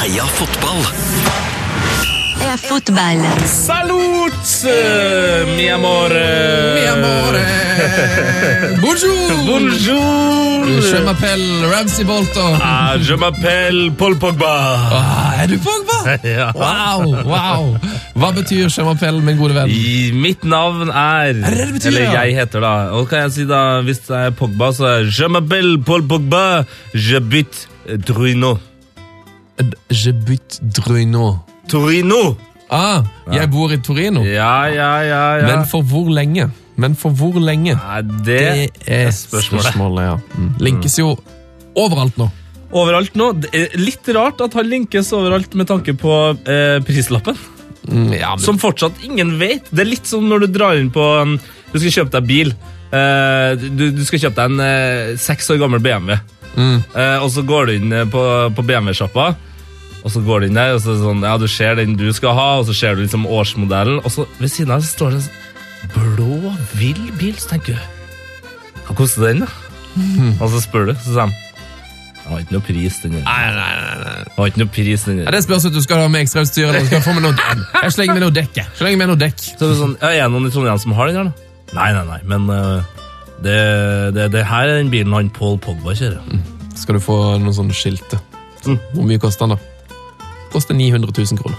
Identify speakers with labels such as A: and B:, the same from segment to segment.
A: Heia fotball!
B: Heia fotball.
C: Salut, eh, mi amore!
D: Mi amore! Bonjour!
C: Bonjour!
D: Je m'appelle Ramsey Bolton.
C: Ah, je m'appelle Paul Pogba.
D: Ah, er du Pogba?
C: Ja.
D: Wow, wow. Hva betyr je m'appelle, min gode venn?
C: I, mitt navn er
D: Er det det betyr,
C: Eller jeg heter da. Og kan jeg si da, hvis det er Pogba, så er je m'appelle Paul Pogba. Je bytte Druino.
D: Je bytte Druino.
C: Torino!
D: Ah, jeg bor i Torino.
C: Ja, ja, ja, ja.
D: Men for hvor lenge? Men for hvor lenge?
C: Nei, det,
D: Det er
C: spørsmålet.
D: spørsmålet, ja. Mm. Linkes jo overalt nå.
C: Overalt nå. Det er litt rart at han linkes overalt med tanke på eh, prislappen.
D: Mm, ja, men,
C: Som fortsatt ingen vet. Det er litt som når du drar inn på Du skal kjøpe deg bil. Eh, du, du skal kjøpe deg en eh, år gammel BMW.
D: Mm.
C: Eh, og så går du inn eh, på, på BMW-sjappa, og så går du inn der, og så er det sånn, ja, du ser den du skal ha, og så ser du liksom årsmodellen, og så ved siden av så står det en blå, vill bil. Så tenker du Hva koster den, da? Og så spør du, så sier de jeg har ikke noe pris, den der.
D: Nei, nei, nei, nei.
C: har ikke noe pris, den
D: Ja, det spørs om du skal ha med ekstrautstyr eller skal få med noe Jeg slenger med noe dekk. jeg. Slenger med noe dekk.
C: Så er det sånn, ja, Er det noen i Trondheim som har den her, da? Nei, nei, nei, men uh, det, det, det her er den bilen han Paul Pogba kjører.
D: Skal du få noen sånne skilt?
C: Mm.
D: Hvor mye koster den, da? Koster 900 000 kroner.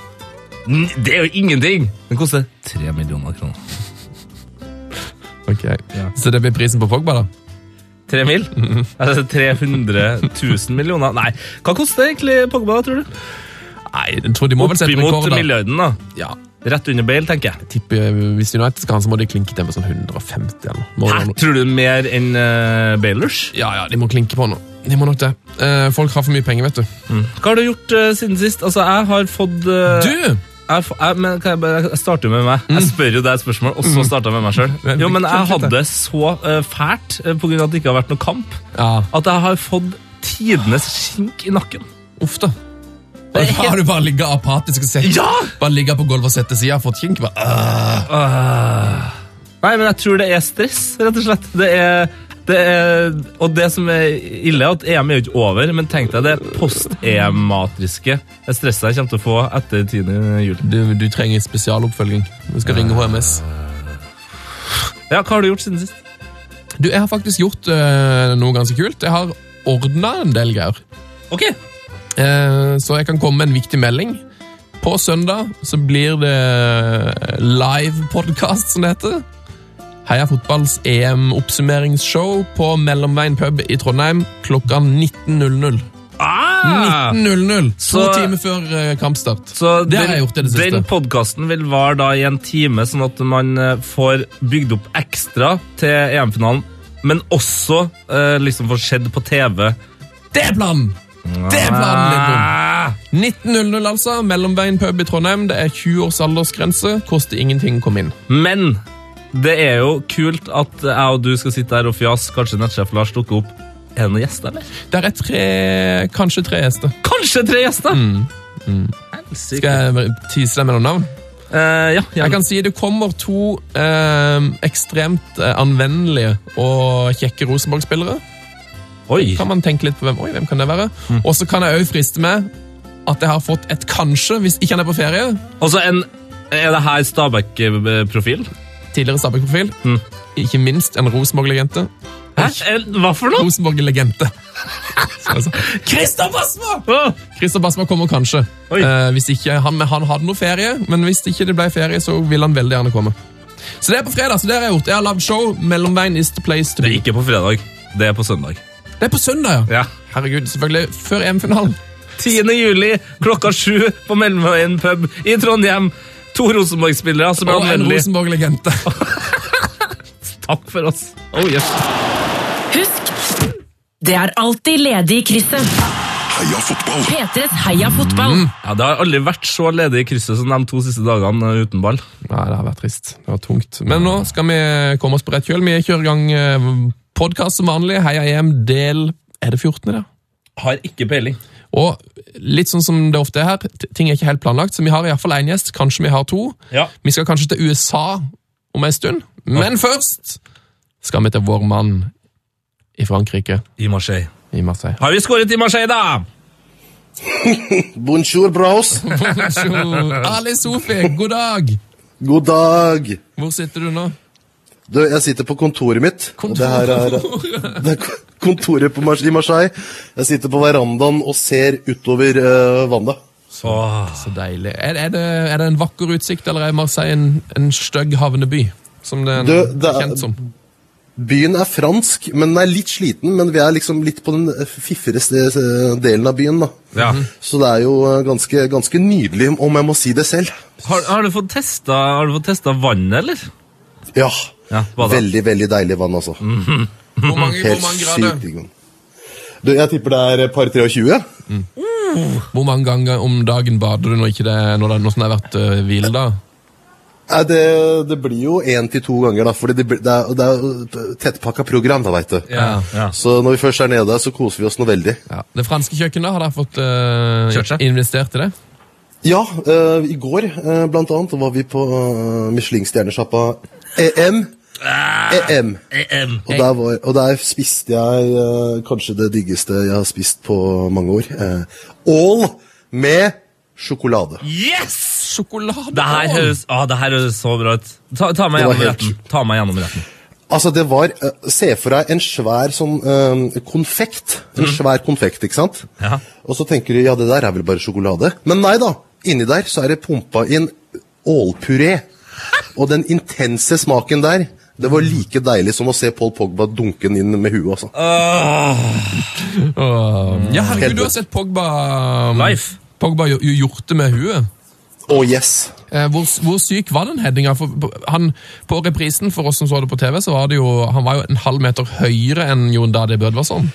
C: Det er jo ingenting! Den koster 3 millioner kroner.
D: Ok.
C: Ja.
D: Så det blir prisen på Pogba, da?
C: Tre mil? Altså 300 000 millioner? Nei, hva koster egentlig Pogba, tror du?
D: Nei, jeg tror de må vel sette
C: Oppimot
D: rekord, da.
C: milliarden, da.
D: Ja.
C: Rett under Bale, tenker jeg.
D: Tipper eh, Hvis United skal ha den, så må de klinke til med sånn 150 eller noe. Må
C: Hæ?
D: noe.
C: Tror du mer enn uh, Bailers?
D: Ja, ja, de må klinke på noe. De må nok det. Eh, folk har for mye penger, vet du.
C: Hva har du gjort eh, siden sist? Altså, jeg har fått eh,
D: Du!
C: jeg, få- jeg, men kan jeg, bare, jeg starter jo med meg. Jeg spør jo deg et spørsmål, og så starter jeg med meg sjøl.
D: Mm.
C: Jo, men jeg hadde det så eh, fælt uh, pga. at det ikke har vært noe kamp,
D: Ja,
C: at jeg har fått tidenes skink i nakken.
D: uff da.
C: er helt-
D: Har du bare ligget apatisk og sett?
C: Ja!
D: Bare ligget på gulvet og sett til siden og fått kink? Bare, øh.
C: Nei, men jeg tror det er stress, rett og slett. Det er, det er, og det som er ille, er at EM er jo ikke over, men tenk deg det post-EM-matriske stresset jeg kommer til å få etter 10. juli.
D: du, du trenger spesialoppfølging. Du skal ringe HMS.
C: Ja, hva har du gjort siden sist?
D: Du, Jeg har faktisk gjort øh, noe ganske kult. Jeg har ordna en del greier.
C: Ok,
D: Eh, så jeg kan komme med en viktig melding. På søndag så blir det live podcast, som det heter. Heia fotballs EM-oppsummeringsshow på Mellomveien pub i Trondheim klokka 19.00.
C: ah!
D: 19.00! To
C: Så-
D: timer før eh, kampstart.
C: Så
D: Det har jeg gjort i det siste.
C: Den podkasten vil vare da i en time, sånn at man eh, får bygd opp ekstra til EM-finalen, men også eh, liksom får sett på TV.
D: Det er planen! Det er planen, Lindbom!
C: Ah!
D: 19.00, altså. Mellomveien pub i Trondheim. Det er 20 års aldersgrense. Koster ingenting å komme inn.
C: Men det er jo kult at jeg og du skal sitte her og fjase. Kanskje nettsjef Lars dukker opp. Er det noen gjester, eller?
D: Der er tre, kanskje tre gjester.
C: Kanskje tre gjester!
D: Mm,
C: Mm.
D: Skal jeg tise deg med noen navn?
C: Uh, ja,
D: Jeg kan si det kommer to uh, ekstremt eh, anvendelige og kjekke Rosenborg-spillere.
C: Oi.
D: Kan man tenke litt på hvem, oi, hvem kan det være?
C: Mm.
D: Og så kan jeg òg friste med at jeg har fått et kanskje, hvis ikke han er på ferie.
C: Altså, en Er det her Stabæk-profil?
D: Tidligere Stabæk-profil.
C: Mm.
D: Ikke minst en Rosenborg-legende.
C: Hæ? Hva for noe?
D: Rosenborg-legende. Christer Basma! Christer Basma kommer kanskje. Eh, hvis ikke han, han hadde noe ferie, men hvis ikke det ble ferie, så vil han veldig gjerne komme. Så det er på fredag. så det har Jeg gjort. Jeg har lagd show. Mellomveien is the place to be.
C: det er ikke på fredag. Det er på søndag.
D: Det er på søndag, ja.
C: Ja.
D: Herregud, selvfølgelig. Før EM-finalen.
C: 10. juli klokka sju på Mellomveien pub i Trondheim. To Rosenborg-spillere som er
D: Og en. Rosenborg-legende.
C: Takk for oss. Oh, yes.
E: Husk, det er alltid ledig i krysset.
A: Heia fotball!
E: P3s Heia fotball.
C: Ja, Det har aldri vært så ledig i krysset som de to siste dagene eh, uten ball.
D: Nei, det har vært trist. Det var tungt. Men nå skal vi komme oss på rett kjøl. Vi kjører i gang podkast som vanlig. Heia EM del Er det 14. da?
C: Har ikke peiling.
D: Og litt sånn som det ofte er her, ting er ikke helt planlagt, så vi har iallfall én gjest. Kanskje vi har to.
C: Ja.
D: Vi skal kanskje til USA om en stund, men først skal vi til vår mann i Frankrike,
C: I Marseille.
D: i Marseille.
C: Har vi skåret i Marseille, da?
F: Bonjour, bros.
D: Bonjour. Ali Sofi, god dag!
F: God dag.
D: Hvor sitter du nå?
F: Du, jeg sitter på kontoret mitt. og Det her er, det er kontoret på i Marseille. Jeg sitter på verandaen og ser utover uh, vannet.
C: Så,
D: Så deilig. Er, er, det, er det en vakker utsikt, eller er Marseille en, en stygg havneby? Som det,
F: Du, det er-
D: kjent som.
F: Byen er fransk, men den er litt sliten. Men vi er liksom litt på den fiffigste eh, delen av byen. da.
C: Ja.
F: Så det er jo eh, ganske, ganske nydelig, om jeg må si det selv.
C: Har, har du fått testa, har du fått testa vannet, eller?
F: Ja.
C: Ja.
F: Veldig, veldig deilig vann, altså.
D: Hvor mange, hvor
F: Helt
D: mange grader?
F: sykt. Du, jeg tipper det er et par 23.
D: Hvor mange ganger om dagen bader du når, ikke det, når det, når det har vært uh, hviledag?
F: Nei, det, det blir jo én til to ganger, da. Fordi det, det er, det er jo tettpakka program, da, veit du.
C: Ja. ja.
F: Så når vi først er nede, så koser vi oss noe veldig.
D: Ja. Det franske kjøkkenet, har dere fått uh, investert i det?
F: Ja, uh, i går uh, blant annet var vi på uh, Michelin-stjernesjappa EM. EM.
C: EM.
F: Og der, var, og der spiste jeg uh, kanskje det diggeste jeg har spist på mange år. Ål all med sjokolade.
C: Yes!
D: Sjokolade!
C: Det her høres, å, det her høres så bra ut. Ta, ta meg gjennom
F: helt-
C: retten. Ta meg gjennom retten.
F: Altså, det var eh, Se for deg en svær sånn eh, konfekt. En svær konfekt, ikke sant?
C: Ja.
F: Og så tenker du ja, det der er vel bare sjokolade. Men nei da. Inni der så er det pumpa inn ålpuré. Og den intense smaken der, det var like deilig som å se Paul Pogba dunke den inn med huet. altså.
D: Åh. Ja, herregud, du har sett Pogba
C: Life.
D: Pogba gjort det med huet.
F: Oh yes.
D: Eh, hvor, hvor syk var den headinga? På- reprisen for oss som så det på TV, så var det jo, han var jo en halv meter høyere enn Jon Dadi Bødvarsson.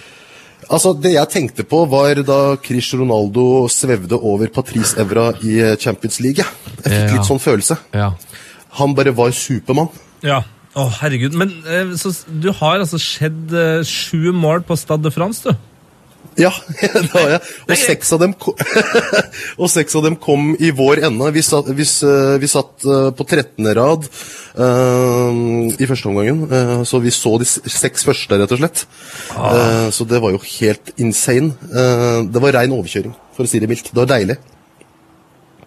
F: Altså, Det jeg tenkte på, var da Chris Ronaldo svevde over Patrice Evra i Champions League. Jeg fikk
D: Ja.
F: litt sånn følelse.
D: Ja.
F: Han bare var Supermann.
C: Ja. Å, herregud. Men eh, så, du har altså skjedd eh, sju mål på Stade de France, du.
F: Ja, det har jeg. Og seks av dem, og seks av dem kom i vår ende. Vi satt, vi, vi satt eh, på 13. rad uh, i første omgangen, uh, så vi så de seks første, rett og slett. Eh, så det var jo helt insane. Eh, det var rein overkjøring, for å si det mildt. Det var deilig.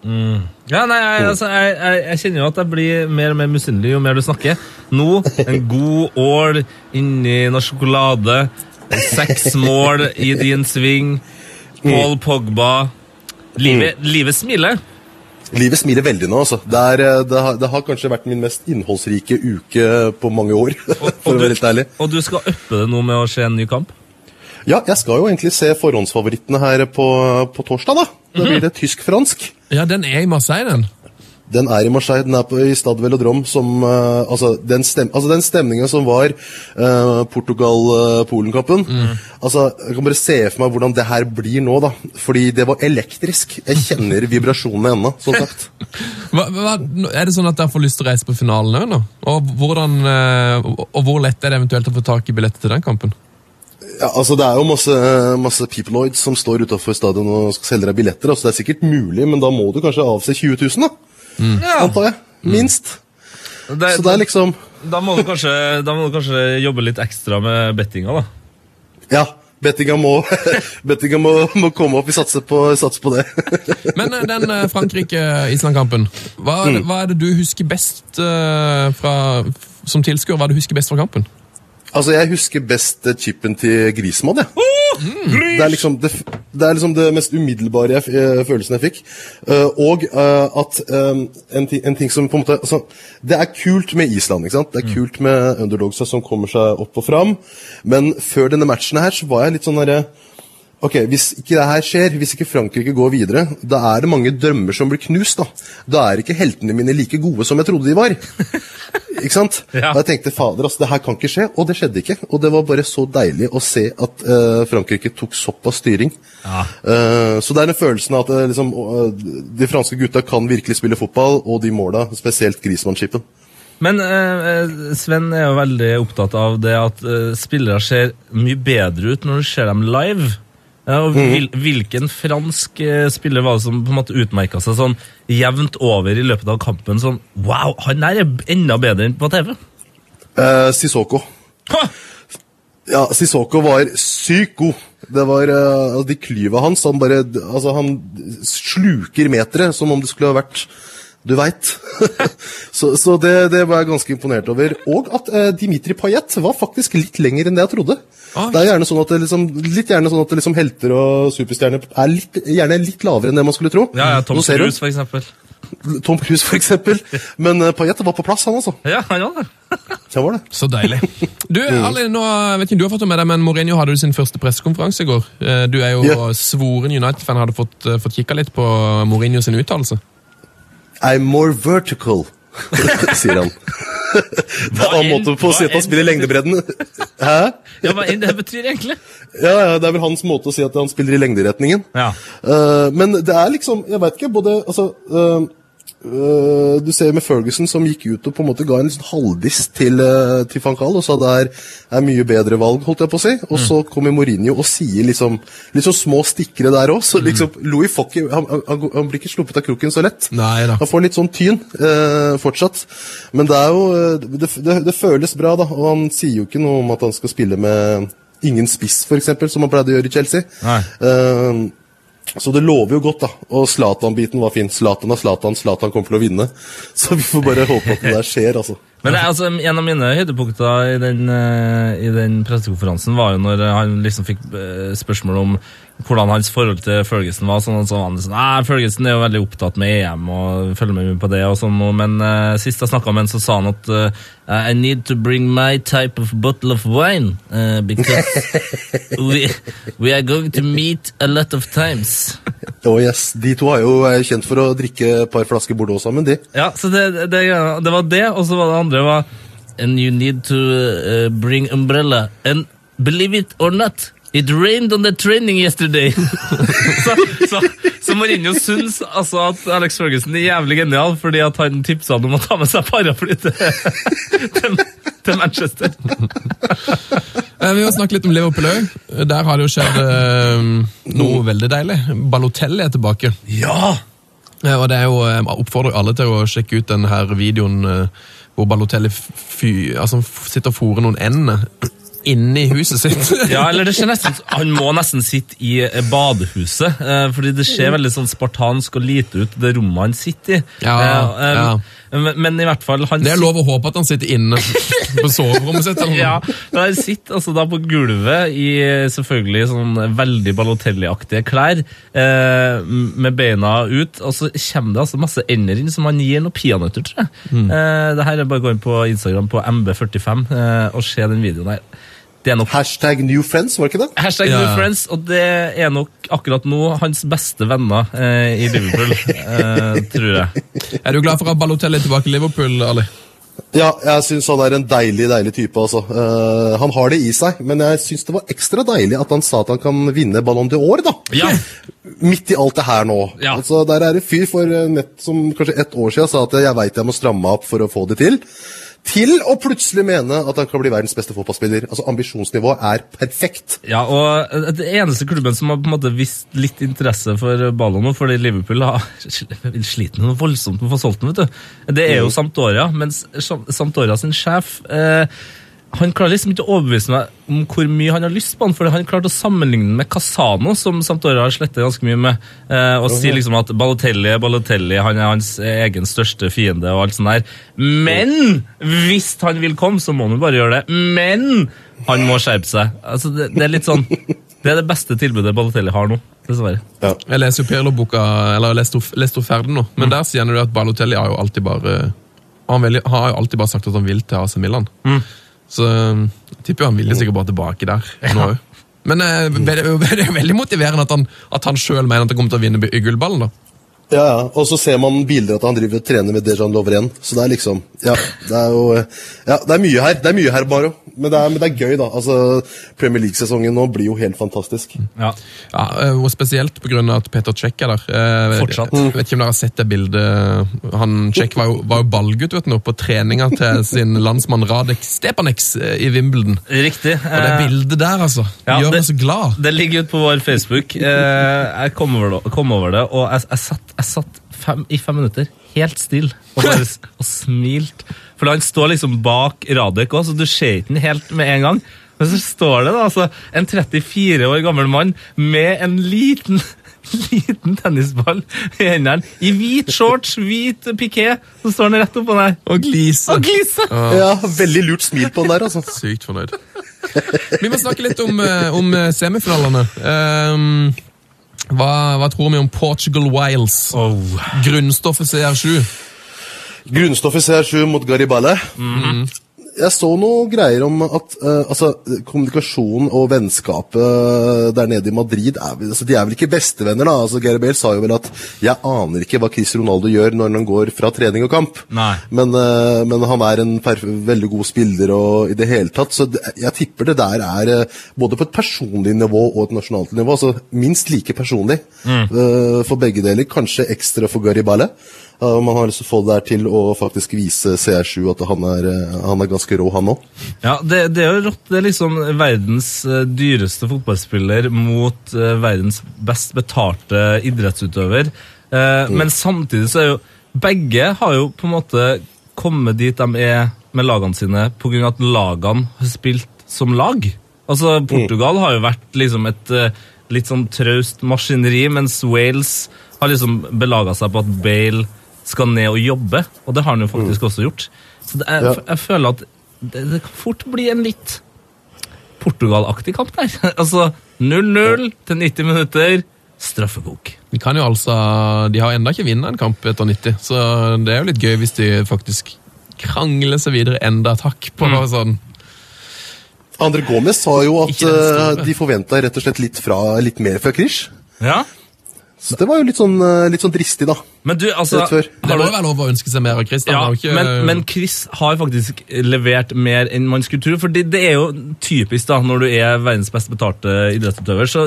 C: Ja, nei, jeg, altså, jeg, jeg, jeg kjenner jo at jeg blir mer og mer misunnelig jo mer du snakker. Nå, en god ål inni noe sjokolade, seks mål i din sving, Paul Pogba Livet, livet smiler.
F: Livet smiler veldig nå, altså. Det, er, eh, det, har, det har kanskje vært min mest innholdsrike uke på mange år, for å være litt ærlig.
C: Og du skal uppe det nå med å se en ny kamp?
F: Ja, jeg skal jo egentlig se forhåndsfavorittene her på, på torsdag, da. Da blir det tysk-fransk.
D: Ja, den er i Marseille, den.
F: Den er i Marseille, den er på, i Stad Velodrom. Som, uh, altså, den, stem, altså, den stemninga som var uh, Portugal-Polen-kampen altså, Jeg kan bare se for meg hvordan det her blir nå, da. Fordi det var elektrisk. Jeg kjenner vibrasjonene ennå, sånn sagt.
D: Hva, hva, er det sånn at dere får lyst til å reise på finalen òg nå? Og, hvordan, og, og hvor lett er det eventuelt å få tak i billetter til den kampen?
F: Ja, altså Det er jo masse, masse peopleoids som står utafor stadion og skal selge deg billetter. altså Det er sikkert mulig, men da må du kanskje avse 20 000, da. Antar jeg. Minst.
C: Det,
F: Så det er liksom
C: da, må du kanskje, da må du kanskje jobbe litt ekstra med bettinga, da.
F: Ja. Bettinga må, bettinga må, må komme opp. Vi satser på, satser på det.
D: Men eh, den eh, Frankrike-Island-kampen, hva, er det- hva er det du husker best eh, fra, som tilskuer? Hva er det du husker best fra kampen?
F: Altså, Jeg husker best chipen til Grismann. jeg. Det, er liksom det, det er liksom det mest umiddelbare jeg, eh, følelsen jeg fikk. Uh, og uh, at um, en, ting, en ting som på en måte altså, Det er kult med Island. ikke sant? Det er kult med underdogsa som kommer seg opp og fram. Men før denne matchen her så var jeg litt sånn derre Ok, Hvis ikke det her skjer, hvis ikke Frankrike går videre, da er det mange drømmer som blir knust. Da Da er ikke heltene mine like gode som jeg trodde de var. ikke sant?
C: Ja.
F: Og jeg tenkte fader, altså, det her kan ikke skje. Og det skjedde ikke. Og det var bare så deilig å se at uh, Frankrike tok såpass styring.
C: Ja.
F: Uh, så det er den følelsen at uh, liksom, de franske gutta kan virkelig spille fotball, og de måla, spesielt Grismann-skipen.
C: Men eh, Sven er jo veldig opptatt av det at eh, spillere ser mye bedre ut når du ser dem live. Ja, og hvil, hvilken fransk eh, spiller var det som på en måte utmerka seg sånn jevnt over i løpet av kampen? Sånn Wow, han der er enda bedre enn på TV!
F: Eh, Sissoko.
C: Ha!
F: Ja, Sissoko var sykt god. Det var uh, De klyva hans, han bare Altså, han sluker metere som om det skulle ha vært du veit. så så det, det var jeg ganske imponert over. Og at eh, Dimitri Payet var faktisk litt lenger enn det jeg trodde.
D: Ah.
F: Det er gjerne sånn at, det liksom, litt gjerne sånn at det liksom helter og superstjerner er litt, gjerne litt lavere enn det man skulle tro.
C: Ja, ja, Tom. Cruise, for eksempel.
F: Tom Cruise, for eksempel. Men uh, Payet var på plass, han altså.
C: Ja, han var det.
F: Han var det.
D: Så deilig. Du, Ali, nå vet ikke du har fått det med deg, men Mourinho hadde jo sin første pressekonferanse i går. Eh, Du er jo
F: yeah.
D: svoren United-fan, hadde fått, eh, fått kikka litt på Mourinho sin uttalelse.
F: I'm more vertical, sier han. det er en annen måte på å si at han spiller i lengdebredden. Hæ?
C: Ja, Hva enn det betyr egentlig?
F: Ja, ja, det er vel hans måte å si at han spiller i lengderetningen.
C: Ja.
F: Uh, men det er liksom, jeg vet ikke, både altså, eh, eh, Du ser med Ferguson som gikk ut og på en måte ga en sånn halvdiss til, uh, til van Gaal og sa det er, er mye bedre valg, holdt jeg på å si. Og så kommer Mourinho og sier liksom sånn små stikkere der òg. Så liksom, Louis Focky han, han, han blir ikke sluppet av kroken så lett.
D: Nei da.
F: Han får litt sånn tyn eh, fortsatt. Men det er jo det, det, det føles bra, da. Og han sier jo ikke noe om at han skal spille med ingen spiss, f.eks., som han pleide å gjøre i Chelsea.
C: Nei.
F: Så det lover jo godt, da. Og Zlatan-biten var fin. Zlatan er Zlatan, Zlatan kommer til å vinne. Så vi får bare håpe at det der skjer, altså.
C: Men det altså, En av mine høydepunkter i den, eh, i den pressekonferansen var jo når han liksom fikk eh, spørsmål om hvordan hans forhold til Ferguson var. sånn, så var han sånn, Nei, Ferguson er jo veldig opptatt med EM og følger med på det. og sånn, Men uh, sist jeg snakka med han, så sa han at eh, I need to bring my type of bottle of wine uh, because we, we are going to meet a lot of times.
F: Oh yes, De to er jo er kjent for å drikke et par flasker Bordeaux sammen, de.
C: Ja, så det, det, det var det, og så var det andre var And you need to uh, bring umbrella. And believe it or not, it rained on the training yesterday. så, så, så Mourinho syns altså at Alex Ferguson er jævlig genial fordi at han tipsa han om å ta med seg paraply til, til, til Manchester.
D: Eh, Vi må snakke litt om Liverpool òg. Der har det jo skjedd eh, noe veldig deilig. Balotelli er tilbake.
C: Ja!
D: Eh, Og det er jo, Jeg oppfordrer alle til å sjekke ut denne videoen eh, hvor Balotelli fy, altså, sitter og fôrer noen ender inni huset sitt.
C: Ja, eller det skjer nesten Han må nesten sitte i eh, badehuset, eh, fordi det ser veldig sånn spartansk og lite ut, det rommet han sitter i.
D: Ja,
C: Eh, eh,
D: ja.
C: Men, men i hvert fall han
D: Det er lov å håpe at han sitter inne på soverommet sitt.
C: Ja, men han sitter altså da på gulvet i selvfølgelig sånn veldig Balotelli-aktige klær, eh, med beina ut, og så kommer det altså masse ender inn som han gir noen peanøtter, tror jeg. Eh, det her er bare å gå inn på Instagram på MB45 eh, og se den videoen her. Det er nok
F: Hashtag new friends, var det ikke det?
C: Hashtag
D: Ja.
C: New Friends, og det er nok akkurat nå hans beste venner eh, i Liverpool, eh, tror jeg.
D: Er du glad for at Balotelli er tilbake i Liverpool, Ali?
F: Ja, jeg syns han er en deilig, deilig type, altså. Uh, han har det i seg, men jeg syns det var ekstra deilig at han sa at han kan vinne Ballon d'Or, da.
C: Ja.
F: Midt i alt det her nå.
C: Ja.
F: Altså, Der er det fyr for eh, nett som kanskje ett år siden sa at jeg veit jeg må stramme opp for å få det til. Til å plutselig mene at han kan bli verdens beste fotballspiller. Altså, Ambisjonsnivået er perfekt.
C: Ja, og eh, det eneste klubben som har på en måte vist litt interesse for ballen nå, fordi Liverpool har sliter noe voldsomt med å få solgt den, vet du. Det er jo Sampdoria, mens Sam- Sampdoria sin sjef eh, han klarer liksom ikke å overbevise meg om hvor mye han har lyst på han, for han klarte å sammenligne den med Casano, som Sampdoria har slettet ganske mye med, eh, og si liksom at Balotelli er Balotelli, han er hans egen største fiende og alt sånt der. Men hvis han vil komme, så må han jo bare gjøre det. Men han må skjerpe seg. Altså, det, det er litt sånn Det er det beste tilbudet Balotelli har nå, dessverre.
F: Ja.
D: Jeg leser jo Pirlo-boka, eller leste henne ferdig nå, men der sier han jo at Balotelli har jo alltid bare han vil, har jo alltid bare sagt at han vil til AC Milan. Så jeg tipper jo han ville sikkert bare tilbake der nå òg. Men eh, det er jo veldig motiverende at han, at han sjøl mener at han kommer til å vinne gullballen. da.
F: Ja, ja. Og så ser man bilder at han driver og trener med Dejan Lovren. Så det er liksom Ja, det er jo Ja, det er mye her. Det er mye her, Baro. Men det er, men det er gøy, da. Altså, Premier League-sesongen nå blir jo helt fantastisk.
C: Ja.
D: Ja, eh, og Spesielt pga. at Peter Cech er der. Eh,
C: Fortsatt.
D: Jeg vet ikke om dere har sett det bildet. Han Cech var, var jo ballgutt vet du, på treninga til sin landsmann Radek Stepaneks eh, i Wimbledon.
C: Riktig.
D: Og det
C: Eh,
D: bildet der, altså,
C: ja,
D: gjør
C: det-
D: meg så glad.
C: Det ligger ute på vår Facebook. Eh, jeg kom over det, kom over det og jeg, jeg satt, jeg satt fem, i fem minutter helt stille og bare og smilt. For han står liksom bak Radek òg, så du ser ikke den helt med en gang. Men så står det da altså en 34 år gammel mann med en liten liten tennisball i hendene, i hvit shorts, hvit piké, så står han rett oppå der.
D: Og glise.
C: Og gliser!
F: Ja, Veldig lurt smil på den der, altså.
D: Sykt fornøyd. Vi må snakke litt om, eh, om eh, semifinalene. Ehm, hva, hva tror vi om Portugal Wiles?
C: Oh.
D: Grunnstoffet CR7.
F: Grunnstoffet CR7 mot Garibale. Jeg så noe greier om at uh, altså, kommunikasjon og vennskapet der nede i Madrid er, altså, De er vel ikke bestevenner, da? Altså, Gary Bale sa jo vel at 'jeg aner ikke hva Chris Ronaldo gjør når han går fra trening og kamp'. Men, uh, men han er en veldig god spiller og i det hele tatt. Så det, jeg tipper det der er uh, både på et personlig nivå og et nasjonalt nivå. altså Minst like personlig eh, for begge deler. Kanskje ekstra for Garibale. Uh, man har lyst til å få det der til å faktisk vise CR7 at han er, eh, han er ganske rå, han òg.
C: Ja, det, det er jo rått. Det er liksom verdens eh, dyreste fotballspiller mot eh, verdens best betalte idrettsutøver. Eh, Men samtidig så er jo Begge har jo på en måte kommet dit de er med lagene sine pga. at lagene har spilt som lag. Altså, Portugal har jo vært liksom et litt sånn traust maskineri, mens Wales har liksom belaga seg på at Bale skal ned og jobbe, og det har han jo faktisk også gjort. Så det er,
F: Ja.
C: jeg føler at det, det kan fort bli en litt Portugal-aktig kamp der. altså 0-0 til 90 minutter, straffebok.
D: De kan jo altså, de har enda ikke vunnet en kamp etter 90, så det er jo litt gøy hvis de faktisk krangler seg videre enda et hakk på noe sånn.
F: Andre Gomez sa jo at eh, de forventa rett og slett litt, fra, litt mer fra Krish.
C: Ja,
F: Så det var jo litt sånn, eh, litt sånn dristig, da.
C: men du, altså
D: Det må jo være lov å ønske seg mer av Chris.
C: ja,
D: ikke,
C: men, men Chris har faktisk levert mer enn man skulle tro. For det, det er jo typisk da, når du er verdens best betalte idrettsutøver, så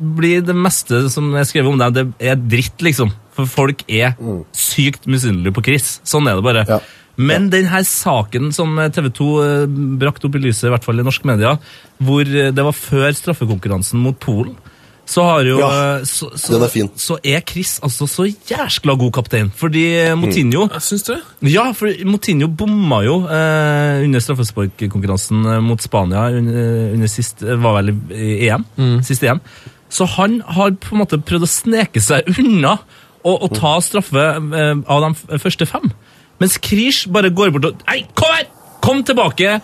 C: blir det meste som er skrevet om deg, det er dritt, liksom. For folk er sykt misunnelige på Chris. Sånn er det bare.
F: Ja.
C: Men denne saken som TV 2 eh, brakte opp i lyset, i hvert fall i norske medier, hvor eh, det var før straffekonkurransen mot Polen, så har jo
F: Ja,
C: eh, så, så,
F: den er fin.
C: så er Chris altså så jæskla god kaptein. Fordi Motinho mm.
D: Jeg syns det.
C: ja, for Motinho bomma jo eh, under straffesparkkonkurransen eh, mot Spania under, under sist eh, var vel i EM? Mm. Siste EM. Så han har på en måte prøvd å sneke seg unna og, og ta straffe eh, av de første fem. Mens Krish bare går bort og Hei, kom her! Kom tilbake!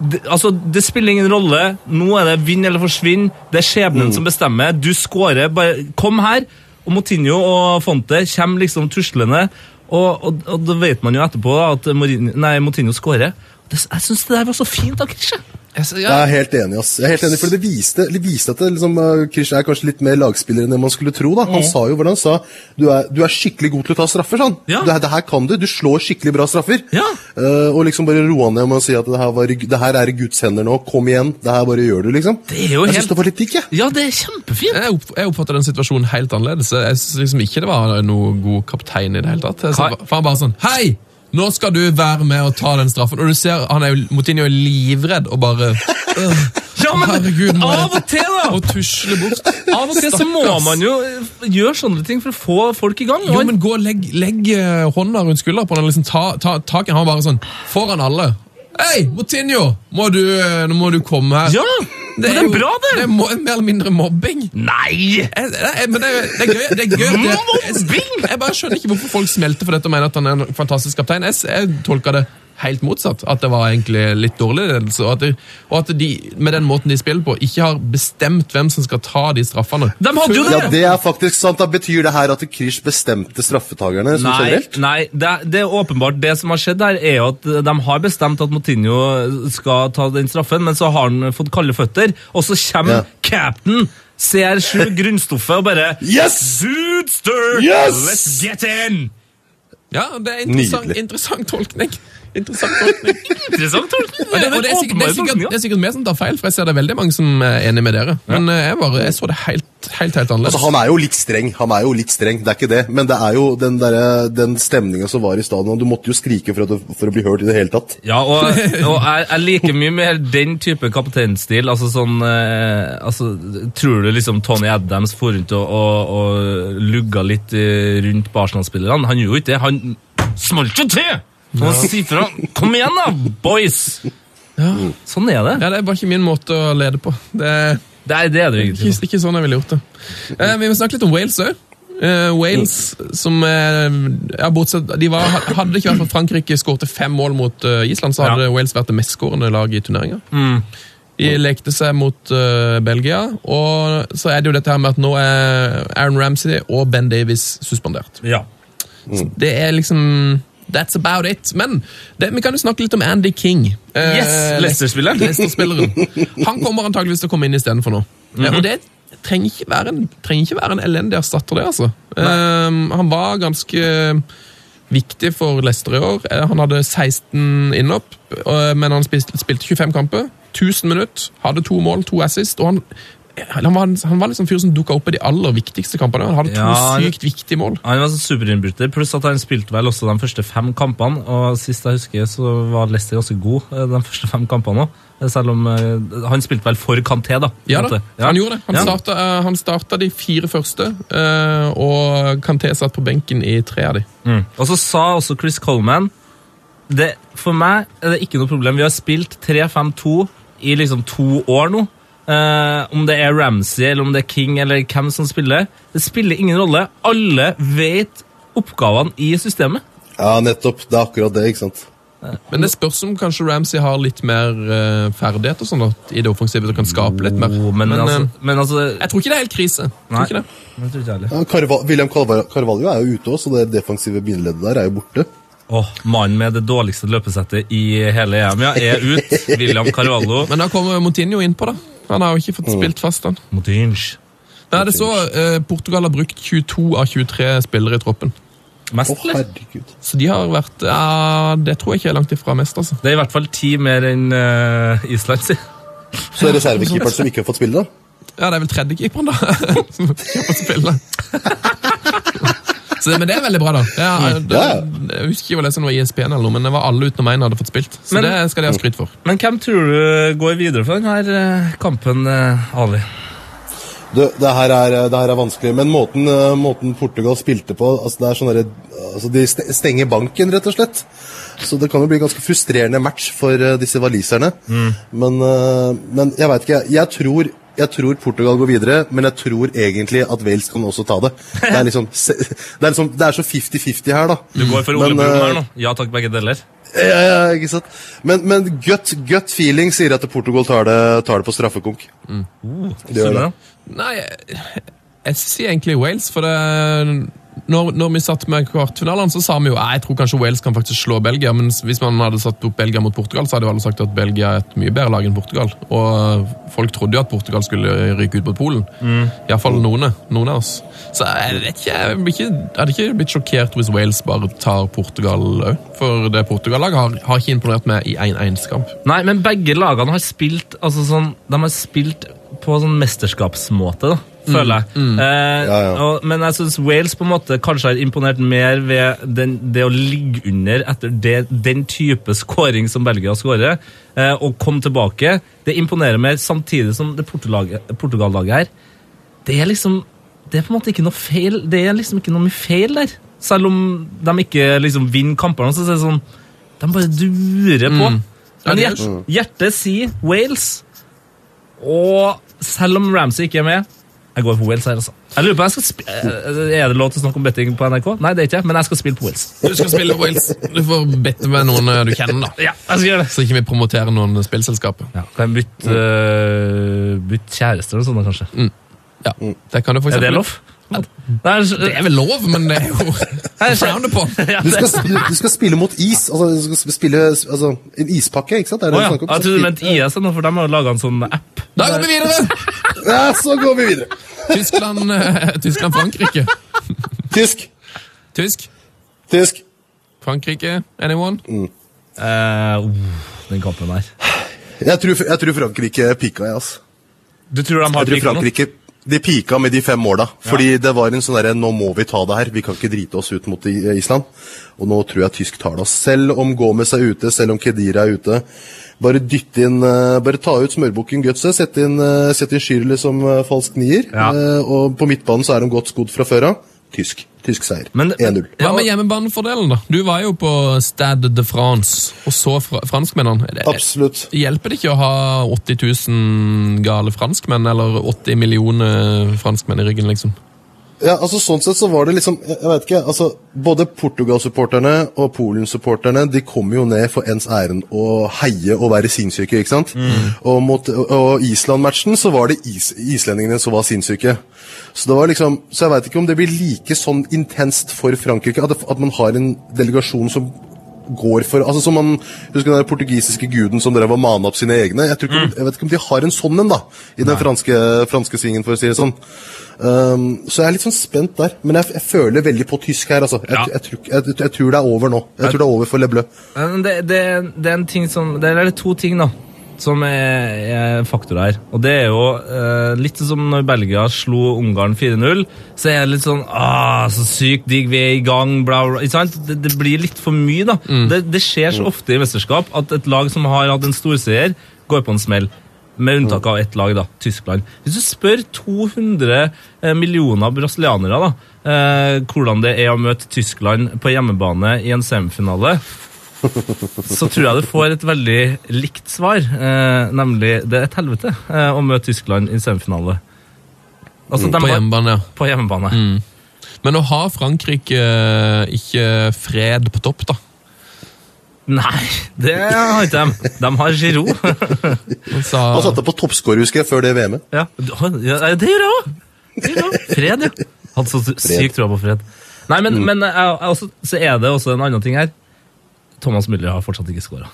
C: Det, altså, det spiller ingen rolle. Nå er det vinn eller forsvinn. Det er skjebnen som bestemmer. Du scorer. Bare kom her! Og Motinho og Fonte kommer liksom tuslende. Og, og, og da vet man jo etterpå da, at Morin, nei, Motinho scorer. Det, jeg syns det der var så fint av Krisje.
D: Jeg,
F: er helt enig, ass. Jeg er helt enig, for Det viste, det viste at det, liksom, uh, Krish er kanskje litt mer lagspiller enn det man skulle tro. da. Han sa jo hvordan han sa du er, du er skikkelig god til å ta straffer. sånn.
C: Ja.
F: Det, her- det her kan du. Du slår skikkelig bra straffer.
C: Ja.
F: Uh, og liksom bare roa ned med å si at det her, var, det her er i Guds hender nå. Kom igjen. Det her bare gjør du, liksom.
C: Det er jo
F: jeg
C: helt-
F: syns det var litt digg, jeg.
C: Ja, det er kjempefint.
D: jeg, opp, jeg oppfatter den situasjonen helt annerledes. Jeg syns liksom ikke det var noe god kaptein i det hele tatt. Jeg så, han bare sånn Hei! Nå skal du være med og ta den straffen. Og du ser, han er jo, Moutinho er livredd og bare øh,
C: Ja, men
D: Herregud,
C: av og til, da!
D: Og tusle bort.
C: Av og til så må man jo gjøre sånne ting for å få folk i gang.
D: Jo, men gå og legg, legg eh, hånda rundt skuldra på den liksom ta, ta tak i. Han bare sånn foran alle. Hei, Moutinho! Må du, eh, nå må du komme her.
C: Ja, det er
D: jo-
C: bra, det.
D: Det er mer eller mindre mobbing.
C: Nei!
D: Jeg, jeg, men det, det er gøy. Det er gøy det, jeg, jeg bare skjønner ikke hvorfor folk smelter for dette og mener at han er en fantastisk kaptein. Jeg, jeg tolker det helt motsatt. At det var egentlig litt dårlig ledelse. Og at, de, og at de, med den måten de spiller på, ikke har bestemt hvem som skal ta de straffene.
C: De hadde jo
F: Ja,
C: det!
F: Det er faktisk sant. da Betyr det her at Krish bestemte straffetakerne som
C: Nei,
F: generelt?
C: nei det, er- det er åpenbart det som har skjedd her, er jo at de har bestemt at Motinho skal ta den straffen, men så har han fått kalde føtter, og så kommer
F: Ja.
C: captain CR7 grunnstoffet og bare
F: Yes!
C: Dudester!
F: Yes!
C: Let's get in!
D: Ja, det er interessant, interessant tolkning. Interessant tolkning.
C: Interessant tolkning.
D: Og det, det, er sikkert, det, er sikkert, det er sikkert vi som tar feil, for jeg ser det er veldig mange som er enig med dere. Men eh, jeg, bare, jeg så det helt, helt, helt annerledes.
F: Altså, Han er jo litt streng, han er jo litt streng, det er ikke det. Men det er jo den, der- den stemninga som var i stadion. Du måtte jo skrike for, at, du- for å bli hørt i det hele tatt.
C: Ja, og, og jeg, jeg liker mye mer den type kapteinstil. Altså sånn eh, altså, Tror du liksom Tony Adams for rundt og, og, og lugga litt eh, rundt på Arsenal-spillerne? Han gjorde jo ikke det. Han smalt jo til! Og si fra. Kom igjen, da, boys! Sånn er det.
D: Ja, Det er bare ikke min måte å lede på. Det er
C: Det er det, er det
D: ikke, ikke sånn jeg ville gjort det. Eh, vi må snakke litt om Wales òg. Wales, som eh, ja, bortsett, de var, Hadde det ikke vært for at Frankrike skårte fem mål mot uh, Island, så hadde
C: Ja.
D: Wales vært det mestskårende laget i turneringa.
C: Mm.
D: De lekte seg mot uh, Belgia, og så er det jo dette her med at nå er Aaron Ramsey og Ben Davies suspendert.
C: Ja.
D: Det er liksom That's about it. Men det, vi kan jo snakke litt om Andy King. Eh,
C: Yes, Leicester-spilleren.
D: Leicester-spilleren. Han kommer antageligvis til å komme inn istedenfor nå. Eh, Og det trenger ikke være en, trenger ikke være en elendig erstatter, det, altså. Uh, han var ganske viktig for Leicester i år. Eh, Han hadde 16 innhopp, eh, men han spilte, spilte 25 kamper. 1000 minutter, hadde to mål, to assist, og han han var, han var liksom fyr som dukka opp i de aller viktigste kampene. Han hadde to
C: Ja,
D: sykt viktige mål.
C: Han var så superinnbryter, pluss at han spilte vel også de første fem kampene. Og sist jeg husker, så var Leicester ganske god eh, de første fem kampene òg. Selv om eh, Han spilte vel for Kanté, da.
D: Ja da,
C: ja.
D: han gjorde det. Han,
C: Ja.
D: starta, eh, han starta de fire første, eh, og Kanté satt på benken i tre av de.
C: Mm. Og så sa også Chris Coleman det, For meg er det ikke noe problem. Vi har spilt 3-5-2 i liksom to år nå. Eh, om det er Ramsey eller om det er King eller hvem som spiller, det spiller ingen rolle. Alle vet oppgavene i systemet.
F: Ja, nettopp. Det er akkurat det, ikke sant.
D: Men det spørs om kanskje Ramsey har litt mer uh, ferdighet og sånn at i det offensive og kan skape litt mer.
C: Men,
D: Men,
C: altså,
D: eh,
C: men altså
D: jeg tror ikke det er helt krise. Jeg
C: Nei.
D: Tror ikke det.
C: Jeg tror ikke jeg.
F: Ja, Carval William Carvalho, Carvalho er jo ute òg, så det defensive bindeleddet der er jo borte.
C: Åh, Mannen med det dårligste løpesettet i hele EM ja, er ut. William Carvalho.
D: Men da kommer Montinho innpå, da. Han har jo ikke fått spilt fast, han.
C: Motinch.
D: Nei, det så, eh, Portugal har brukt 22 av 23 spillere i troppen.
C: Mest, oh,
F: herregud.
D: Så de har vært ja, Det tror jeg ikke er langt ifra mest, altså.
C: Det er i hvert fall ti mer enn uh, Island, si.
F: Så det er reservekeeperen som ikke har fått spille, da?
D: Ja, det er vel tredjekeeperen, da. som ikke har fått spille. Så, det- men det er veldig bra, da. Ja, det,
F: Ja, ja.
D: jeg husker ikke hva det som var ISP-en, eller noe, men det var alle utenom én hadde fått spilt. Så
C: Men-
D: det skal de ha skryt for.
C: Men hvem tror du går videre for denne eh, kampen, eh, Ali?
F: Det, det, her er, det her er vanskelig, men måten, eh, måten Portugal spilte på altså det er sånn altså De stenger banken, rett og slett. Så det kan jo bli en ganske frustrerende match for disse waliserne. Men, eh, men jeg veit ikke. Jeg tror, jeg tror Portugal går videre, men jeg tror egentlig at Wales kan også ta det. Det er liksom Det er, liksom, det er så 50-50 her, da.
C: Du går for Ole Brumm
F: eh,
C: her nå. Ja takk, begge deler.
F: Ja, ja, ikke sant? Men, men gut, gut feeling sier at Portugal tar det, tar det på straffekonk. Det gjør det.
D: Nei, jeg, jeg sier egentlig Wales, for det når, når vi satt med kvartfinalene, så sa vi jo jeg tror kanskje Wales kan faktisk slå Belgia. Men hvis man hadde satt opp Belgia mot Portugal, så hadde jo alle sagt at Belgia er et mye bedre lag enn Portugal. Og folk trodde jo at Portugal skulle ryke ut mot Polen.
C: Mm.
D: Iallfall noen, noen av oss. Så jeg vet ikke, jeg blir ikke, hadde ikke blitt sjokkert hvis Wales bare tar Portugal òg. For det Portugal-laget har, har ikke imponert meg i én en eneste kamp.
C: Nei, men begge lagene har spilt altså sånn, De har spilt på sånn mesterskapsmåte, da, føler jeg. Eh,
F: Ja, ja.
C: Og, men jeg syns Wales på en måte kanskje har imponert mer ved den, det å ligge under etter det, den type scoring som Belgia skårer, eh, og komme tilbake. Det imponerer mer, samtidig som det Portugal-laget Portugal her Det er liksom Det er på en måte ikke noe feil Det er liksom ikke noe mye feil der. Selv om de ikke liksom vinner kampene, så er det sånn De bare durer på.
D: Mm.
C: Men
D: er
C: hjert, hjertet sier Wales. Og selv om Ramsey ikke er med Jeg går for Wales her, altså. Jeg lurer på, jeg skal sp eh, Er det lov til å snakke om betting på NRK? Nei, det er ikke, men jeg skal spille på Wales.
D: Du skal spille på Wales. Du får bette med noen eh, du kjenner, da.
C: Ja, jeg skal gjøre det.
D: Så ikke vi promoterer noen spillselskaper.
C: Ja, kan jeg bytte, uh, bytte kjæreste eller sånn, kanskje?
D: Ja, det kan du for
C: Er det lov?
D: Det er vel lov, men det er jo frowned upon.
F: Du skal, du, skal spille mot is. Altså, du skal spille altså, en ispakke, ikke sant? Det er det oh,
C: ja,
F: du om.
C: jeg trodde du mente IS, for de har jo laga en sånn app.
D: Da går vi videre!
F: Ja, så går vi videre.
D: Tyskland, eh, Tyskland Frankrike.
F: Tysk.
D: Tysk.
F: Tysk.
D: Frankrike. Anyone?
C: Eh, uh, den kampen der.
F: Jeg tror, jeg tror Frankrike pika, jeg, altså.
C: Du tror de
F: Jeg
C: har
F: tror
C: pika nå?
F: Frankrike de pika med de fem måla. Fordi det var en sånn derre Nå må vi ta det her. Vi kan ikke drite oss ut mot I- Island. Og nå tror jeg tysk tar det. Selv om Gomez er ute, selv om Kedira er ute. Bare dytte inn eh, Bare ta ut smørbukken Gutse. Sette inn, sette inn Schürrle som eh, falsk nier.
C: Ja.
F: Eh, og på midtbanen så er de godt skodd fra før av. tysk. Tysk seier. 1-0.
D: Hva med hjemmebanefordelen, da? Du var jo på Stade de France og så fra franskmennene. Det-
F: Absolutt.
D: Hjelper det ikke å ha 80 000 gale franskmenn, eller 80 millioner franskmenn i ryggen, liksom?
F: Ja, altså Sånn sett så var det liksom Jeg, vet ikke, altså Både Portugal-supporterne og Polen-supporterne De kommer jo ned for ens ærend å heie og være sinnssyke, ikke sant? Og mot og Island-matchen så var det is, islendingene som var sinnssyke. Så det var liksom Så jeg veit ikke om det blir like sånn intenst for Frankrike at, at man har en delegasjon som går for altså som man, Husker den portugisiske guden som drev og mana opp sine egne? Jeg, ikke, mm. jeg vet ikke om de har en sånn en, da. I den franske, franske svingen, for å si det sånn. Um, så jeg er litt sånn spent der. Men jeg, jeg føler veldig på tysk her, altså. Jeg,
C: Ja.
F: jeg, tror, jeg tror det er over nå. Jeg tror det er over for Le Bleu.
C: Det, det, det er en ting som Det er to ting, da. Som er, er faktor her. Og det er jo eh, litt som når Belgia slo Ungarn 4-0. Så er det litt sånn ah, Så sykt digg, vi er i gang, bla, bla. Ikke sant? Det, det blir litt for mye, da. Det, det skjer så ofte i mesterskap at et lag som har hatt en storseier, går på en smell. Med unntak av ett lag, da, Tyskland. Hvis du spør 200 eh, millioner brasilianere da, eh, hvordan det er å møte Tyskland på hjemmebane i en semifinale, så tror jeg du får et veldig likt svar. Eh, nemlig det er et helvete eh, å møte Tyskland i semifinale. Altså, mm.
D: På hjemmebane, ja.
C: På hjemmebane.
D: Men nå har Frankrike eh, ikke fred på topp, da.
C: Nei, det har ikke de. De har Giroud.
D: Han sa,
F: Han satte på toppskår, husker jeg, før det VM-et.
C: ja. ja, det gjør jeg òg! Fred, ja. Hadde så sykt tro på fred. Nei, men, men jeg, jeg også, så er det også en annen ting her. Thomas Müller har fortsatt ikke skåra.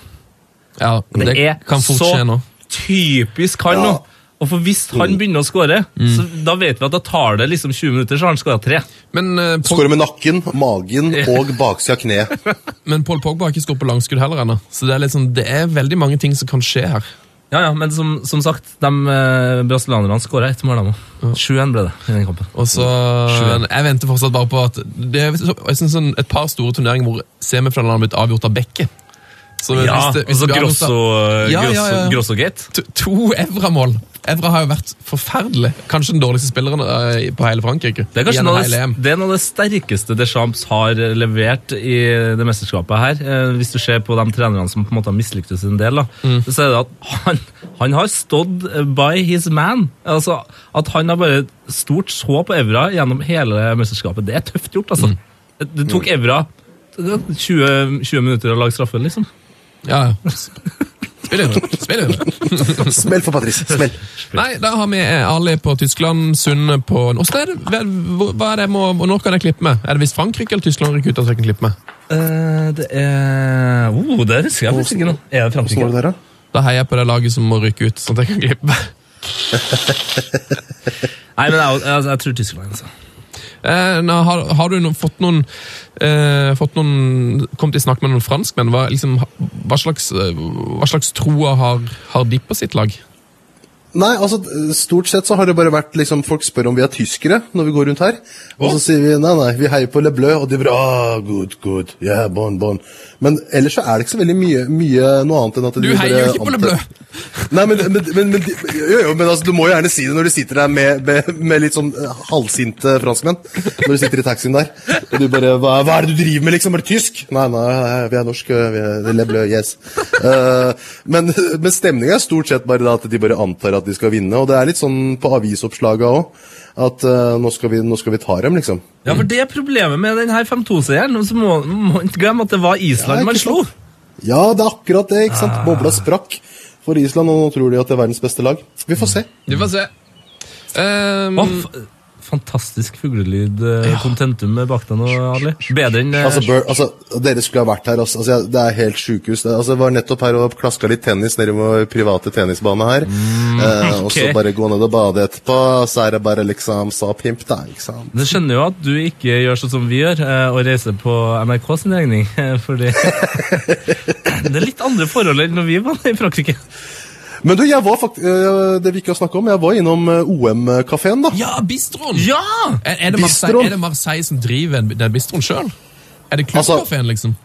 D: ja, det,
C: Det er
D: kan fort skje nå.
C: typisk han nå.
F: Ja.
C: Og for hvis han begynner å skåre, så da vet vi at da tar det liksom 20 minutter, så har han skåra tre.
D: Men, uh,
F: Skårer med nakken, magen og baksida av kneet.
D: men Paul Pogba har ikke skåret på langskudd heller ennå. Så det er, sånn, det er veldig mange ting som kan skje her.
C: Ja, ja, men som, som sagt, de eh, brasilianerne skåra ett mål, de òg. 7-1 ble det i den kampen.
D: Og så, Jeg venter fortsatt bare på at Det er jeg synes sånn et par store turneringer hvor semifinalene har blitt avgjort av Bekke. Så
C: Ja,
D: hvis det- hvis
C: altså
D: det blir avgjort
C: Grosso,
D: av- Ja, ja, ja.
C: Grosso, Grosso-gate.
D: To, to Evra-mål. Evra har jo vært forferdelig. Kanskje den dårligste spilleren eh, på hele Frankrike.
C: Det er kanskje noe, det- er noe av det sterkeste Deschamps har levert i det mesterskapet her. Eh, hvis du ser på de trenerne som på en måte har mislyktes en del, da,
D: Mm.
C: så er det at han, han har stått by his man. Altså, At han har bare stort så på Evra gjennom hele mesterskapet. Det er tøft gjort, altså.
D: Mm.
C: Det, det tok Evra 20, 20 minutter å lage straffe, liksom.
D: Ja, ja. Spill inn! Spill inn!
F: Smell for Patrice. Smell.
D: Nei, da har vi Ali på Tyskland, Sunne på Åssen er det? Hva- er det må, og Når kan jeg klippe med? Er det hvis Frankrike eller Tyskland rykker ut at jeg kan klippe med?
C: Uh, det er oh, Det husker jeg faktisk ikke nå. Er det Frankrike?
F: det der, da?
D: Da heier jeg på det laget som må rykke ut, sånn at jeg kan klippe med.
C: Nei, men jeg, jeg, jeg tror Tyskland. altså.
D: Eh, har, har du no, fått noen eh, fått noen, kommet i snakk med noen franskmenn? Hva, liksom, hva, slags, eh, hva slags troer har, har de på sitt lag?
F: Nei, altså Stort sett så har det bare vært liksom Folk spør om vi er tyskere når vi går rundt her. Og så sier vi nei, nei, vi heier på Le Bleu, og de bare ah, good, good, yeah, bon, bon. Men ellers så er det ikke så veldig mye, mye noe annet enn at
D: Du heier jo ikke på Le Bleu!
F: Nei, men, men, men, men, jo, jo, men altså, du må jo gjerne si det når du sitter der med, med, med litt sånn eh, halvsinte franskmenn. Når du sitter i taxien der. Og du bare hva, hva er det du driver med, liksom? Er du tysk? Nei, nei, vi er norske. Vi er Le Bleu, yes. Uh, men men stemninga er stort sett bare da at de bare antar at de skal vinne. Og det er litt sånn på avisoppslaga òg. At uh, nå, skal vi, nå skal vi ta dem, liksom.
C: Ja, for det er problemet med denne 5-2-seieren. Så må man ikke glemme at det var Island
F: Ja,
C: man slo.
F: Ja, det er akkurat det. ikke sant? Bobla sprakk for Island, og nå tror de at det er verdens beste lag. Vi får se.
D: Vi får se. Um,
C: fantastisk fuglelyd. ja. Contentum bak deg nå, Ali. Bedre enn eh,
F: Altså, Bør, altså, Dere skulle ha vært her. Altså, jeg- det er helt sjukehus. Det, altså, jeg var nettopp her og klaska litt tennis nede i vår private tennisbane her. eh, Og så bare gå ned og bade etterpå. Så er det bare liksom så pimp, da. ikke sant?
C: Det skjønner jo at du ikke gjør sånn som vi gjør, eh, og reiser på NRK sin regning. eh, Fordi det er litt andre forhold enn når vi var i Frankrike.
F: Men du, jeg var fakt eh, det vi ikke har snakket om, jeg var innom eh, OM-kafeen, da.
D: ja, bistroen!
C: Ja!
D: Er, er, det Marseille, er det Marseille som driver den, bistroen sjøl? Er det
F: Altså-
D: klubbkafeen, liksom?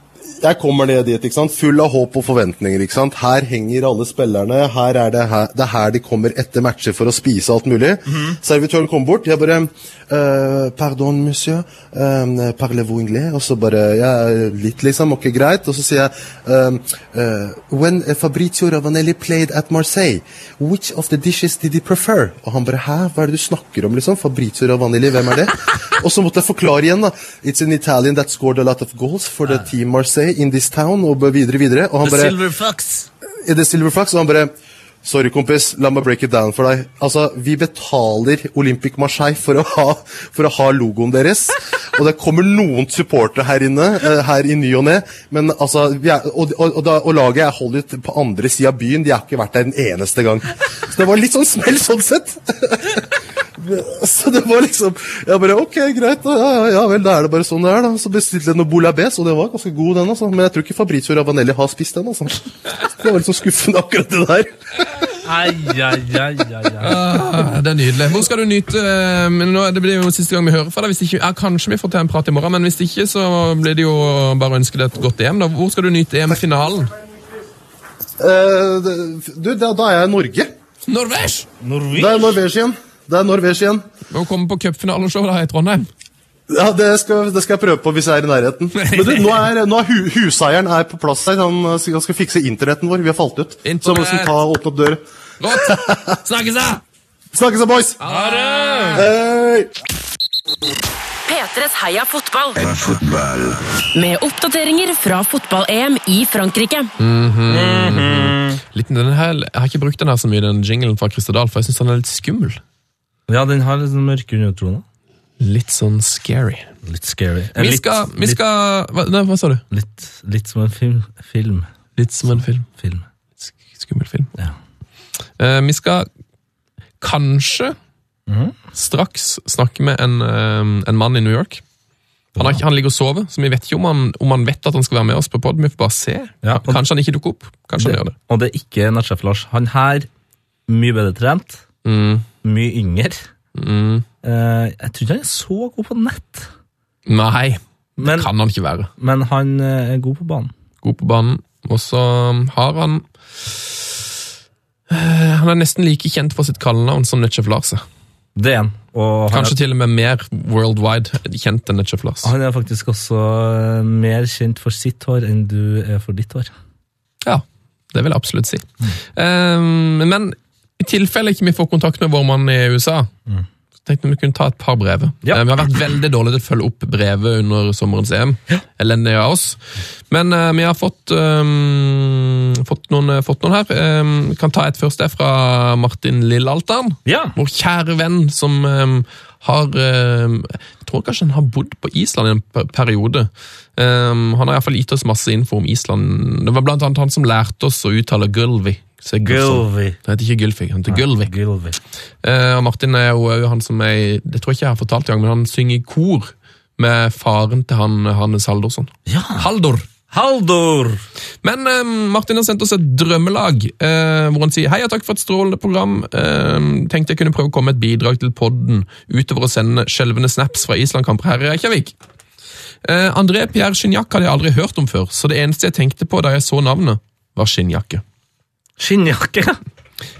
F: Jeg kommer ned dit, ikke sant? full av håp og forventninger. ikke sant? Her henger alle spillerne. her er Det her, det er her de kommer etter matcher for å spise alt mulig. Servitøren kommer bort. Jeg bare uh, Pardon, monsieur. Uh, Parlez-vous anglais? Og så bare ja, Litt, liksom. Ok, greit. Og så sier jeg um, uh, When Fabrizio Ravanelli played at Marseille, which of the dishes did he prefer? Og han bare Hæ, hva er det du snakker om, liksom? Fabrizio Ravanelli, hvem er det? og så måtte jeg forklare igjen, da. It's an Italian that scored a lot of goals for the team Marseille in this town, og videre, videre. Og han
C: The
F: bare
C: Silver Fox.
F: Er The Silver Fox, og han bare Sorry, kompis, la meg break it down for deg. Altså, Vi betaler Olympic Marseille for å ha, for å ha logoen deres. Og det kommer noen supportere her inne, eh, her i ny og ne. Men altså, er, og, og, og, og laget er holdt på andre sida av byen. De har ikke vært der en eneste gang. Så det var litt sånn smell sånn sett. Så det var liksom Jeg bare Ok, greit. da, Ja, ja vel, da er det bare sånn det er, da. Så bestilte jeg noe bolabes, og det var ganske god, den. altså. Men jeg tror ikke Fabrizio Ravanelli har spist den. altså. Det var sånn skuffende, akkurat det der.
C: Ai, ai, ai, ai, ai.
D: Ah, det er nydelig. Hvor skal du nyte eh, men nå, Det blir jo siste gang vi hører fra deg. Hvis ikke, ja, kanskje vi får til en prat i morgen, men hvis ikke så blir det jo bare å ønske deg et godt EM. da. Hvor skal du nyte EM-finalen?
F: Uh, du, da, da er jeg i Norge.
D: Norvège!
F: Det er Norvège igjen. Det er Norwegian igjen.
D: Å komme på cupfinaleshowet i Trondheim.
F: Ja, det skal, det skal jeg prøve på hvis jeg er i nærheten. Men du, nå er, nå er hu, huseieren er på plass her. Han han skal fikse internetten vår. Vi har falt ut. Så han må liksom ta og åpne opp døra.
D: Godt. Snakkes, da!
F: Snakkes da, boys!
D: Ha det!
F: Hey.
E: P3s Heia fotball. Med oppdateringer fra fotball-EM i Frankrike.
D: Litt, den her, jeg har ikke brukt den her så mye, den jinglen fra Christer Dahl, for jeg syns den er litt skummel.
C: Ja, den har litt sånn mørke undertoner.
D: Litt sånn scary.
C: Litt scary. Eh,
D: Vi
C: litt-
D: skal, vi skal hva, nei, hva sa du?
C: Litt, litt som en film. Film.
D: Litt som en film.
C: film.
D: Skummel film.
C: Ja.
D: Eh, vi skal kanskje straks snakke med en, eh, en mann i New York. Han, har han ligger og sover, så vi vet ikke om han, om han vet at han skal være med oss på pod. Vi får bare se.
C: Ja, og-
D: Kanskje han ikke dukker opp. Kanskje han gjør det.
C: Og det er ikke Natchef Lars. Han her, mye bedre trent,
D: Mm.
C: mye yngre.
D: Mm.
C: Uh, jeg tror ikke han er så god på nett,
D: Nei, det
C: Men-
D: kan han ikke være.
C: men han eh, er god på banen.
D: God på banen. Og så har han Eh, Han er nesten like kjent for sitt kallenavn som Netchef Lars. er.
C: Det er han.
D: Kanskje
C: er,
D: til og med mer worldwide kjent enn Netchef Lars.
C: han er faktisk også mer kjent for sitt hår enn du er for ditt hår.
D: Ja, det vil jeg absolutt si. Eh, men i tilfelle ikke vi får kontakt med vår mann i USA, så tenkte vi kunne ta et par brev.
C: Ja.
D: Eh, vi har vært veldig dårlige til å følge opp brevet under sommerens EM. Elendig av oss. Men uh, vi har fått, um, fått, noen, fått noen her. Um, kan ta et først, det er fra Martin Lillalteren.
C: Ja!
D: Vår kjære venn som um, har eh, tror kanskje han har bodd på Island i en periode. Um, han har iallfall gitt oss masse info om Island. Det var blant annet han som lærte oss å uttale Gulvi.
C: Gulvi.
D: Det heter ikke Gylfi, han heter Gulvi. Eh, og Martin er jo han som er Det tror jeg ikke jeg har fortalt engang, men han synger i kor med faren til han Hannes Haldorsson.
C: Ja!
D: Haldor!
C: Haldor!
D: Men eh, Martin har sendt oss et drømmelag, eh, hvor han sier hei og takk for et strålende program. Eh, tenkte jeg kunne prøve å komme med et bidrag til podden utover å sende skjelvende snaps fra Island-kamper her i Reykjavik. Eh, André Pierre Skinjakk hadde jeg aldri hørt om før, så det eneste jeg tenkte på da jeg så navnet, var skinnjakke.
C: Skinnjakke.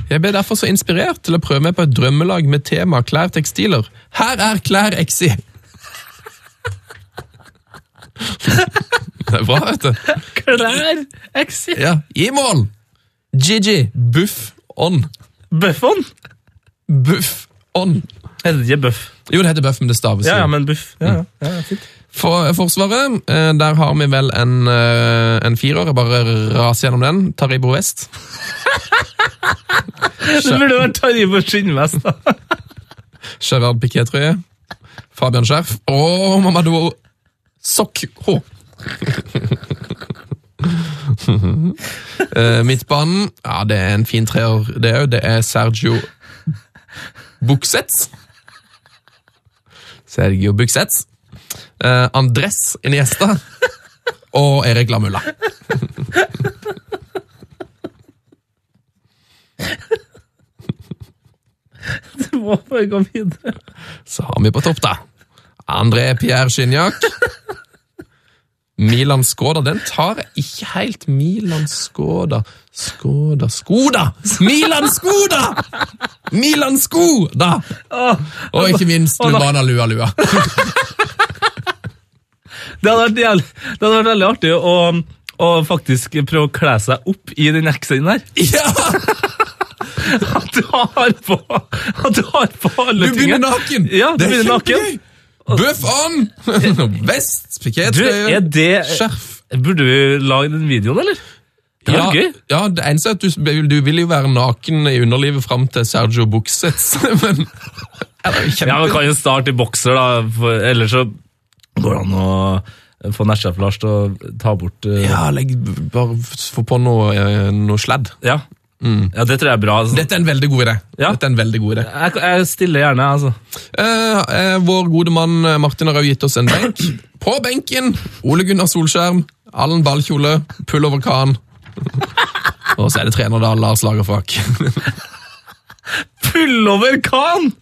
D: Jeg ble derfor så inspirert til å prøve meg på et drømmelag med tema klær tekstiler. Her er klær Exi! Det er bra, vet du.
C: Klær. Exit.
D: Ja, I mål! Gigi, buff on.
C: Buff On?
D: Buff on.
C: Heter det ikke buff?
D: Jo, det heter buff, men det staves
C: Ja, ja, men buff. Ja, ja, ja, fint.
D: For Forsvaret, eh, der har vi vel en, eh, en firer. Jeg bare raser gjennom den. Taribo West.
C: Det burde vært Taribo skinnvest, da.
D: Gerard Piquet-trøye. Fabian Skjerf. Og Mamadou Sokk Eh, Midtbanen, ja, det er en fin treer, det òg. Det er Sergio Buksets. Sergio Buksets. Uh, Andres Iniesta. Og Erik Lamulla.
C: Du må bare gå videre.
D: Så har vi på topp, da. André Pierre Skinjak. Milan Skoda, den tar jeg ikke helt. Milan Skoda Skoda Skoda! Milan Skoda! Milan Skoda! Og ikke minst Lubana Lua Lua.
C: Det hadde vært, jævlig, det hadde vært veldig artig å, å faktisk prøve å kle seg opp i den X-en der.
D: Ja!
C: At du har på, at du har på alle tingene.
D: Du begynner naken!
C: Ja, du
D: det er
C: begynner naken.
D: kjempegøy! Bøff on! Vest,
C: det
D: skjerf.
C: Burde vi lage den videoen, eller? Det
D: Ja,
C: gøy.
D: ja, det eneste er at du, du vil jo være naken i underlivet fram til Sergio Buxets, men ja, kjempe...
C: Kan jo starte i bokser, da. For, ellers så går det an å få nettsjef Lars til å ta bort uh...
D: Ja, legg, bare få på noe, eh, noe sladd.
C: ja. Ja, det tror jeg er bra. Altså.
D: Dette er en veldig god idé.
C: Ja.
D: Dette er en veldig god idé.
C: Jeg, jeg stiller gjerne, altså.
D: Eh, eh, vår gode mann eh, Martin har gitt oss en benk. På benken Ole Gunnar Solskjerm, Allen Ballkjole, Pullover Khan. Og så er det trener da, Lars Lagerfrak.
C: Pullover Khan!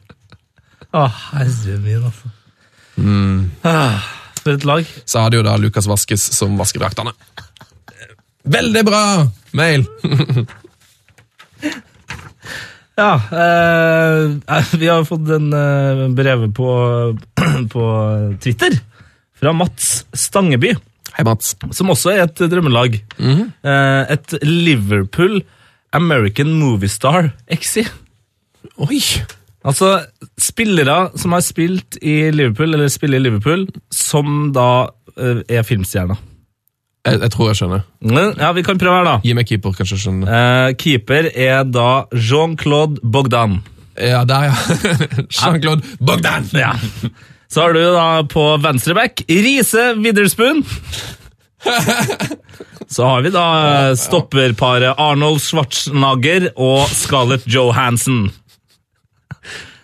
C: Å, herre min, altså. Ah, for et lag.
D: Så hadde jo da Lukas Vaskes som vaskedraktene. Veldig bra mail!
C: Ja, eh, vi har fått en eh, brev på, på Twitter fra Mats Stangeby,
D: Hei, Mats.
C: som også er et drømmelag. eh, et Liverpool American Movie Star XI.
D: Oi!
C: Altså spillere som har spilt i Liverpool, eller spiller i Liverpool, som da eh, er filmstjerner.
D: Jeg, jeg tror jeg skjønner.
C: Ja, vi kan prøve her, da.
D: Gi meg keeper, kanskje jeg skjønner.
C: Eh, keeper er da Jean-Claude Bogdan.
D: Ja, der, ja. Jean-Claude Bogdan!
C: Ja. Så har du da på venstreback Riise Widderspoon. Så har vi da stopperparet Arnold Schwarzenager og Scarlett Johansson.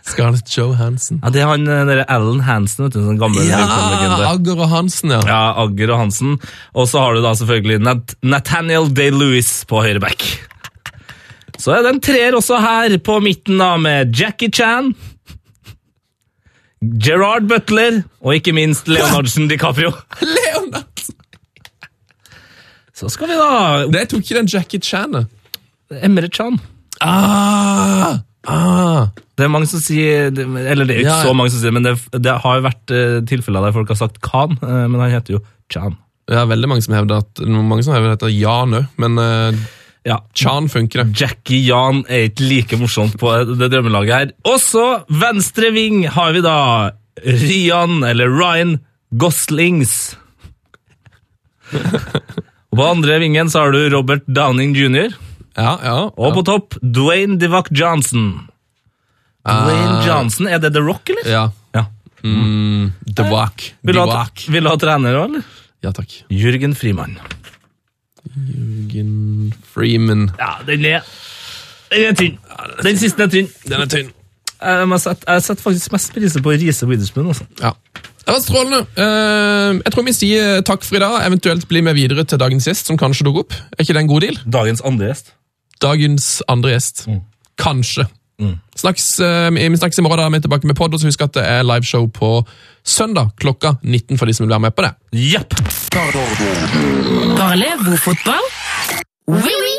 D: Scarlett Johansen.
C: Ja, Det er han eh, der Alan Hansen, vet du, sånn gammel
D: Ja, Agger og Hansen, ja.
C: Ja, Agger og Hansen. Og så har du da selvfølgelig Nat Nathaniel Day-Lewis på høyre back. Så er det en treer også her på midten, da, med Jackie Chan. Gerard Butler og ikke minst Leonardsen DiCaprio.
D: Leonard!
C: Så skal vi da
D: Det tok ikke den Jackie Chan.
C: Emre Chan.
D: Ah, ah.
C: Det er mange som sier Eller det er jo ikke
D: Ja,
C: så mange som sier men det, det har jo vært eh, tilfeller der folk har sagt Khan, eh, men han heter jo Chan.
D: Det er veldig mange som hevder at mange som hevder at det er Jan òg, men eh,
C: Ja,
D: Chan funker det.
C: Jackie Jan er ikke like morsomt på det drømmelaget her. Også venstre ving har vi da Ryan, eller Ryan Goslings. Og på andre vingen så har du Robert Downing jr.
D: Ja, ja.
C: Og på topp Dwayne Divac Johnson. Dwayne Johnson, er det The Rock, eller?
D: Ja.
C: Ja.
D: Mm, The Walk.
C: Vil du ha, trener òg, eller?
D: Ja takk.
C: Jørgen Frimann.
D: Jürgen Freeman.
C: Ja, den er Den er tynn. Den siste er tynn.
D: Den er tynn.
C: Jeg setter faktisk mest pris på Riise Witherspoon. Altså.
D: Ja. Det var strålende. Eh, jeg tror vi sier takk for i dag, eventuelt bli med videre til dagens gjest, som kanskje dukker opp. Er ikke det en god deal?
C: Dagens andre gjest.
D: Dagens andre gjest. Kanskje. Snaks, eh, vi snakkes i morgen, da er vi tilbake med pod, og så husk at det er liveshow på søndag klokka 19 for de som vil være med på det.
C: Japp!
E: Barle, hvor fotball? Oui, oui!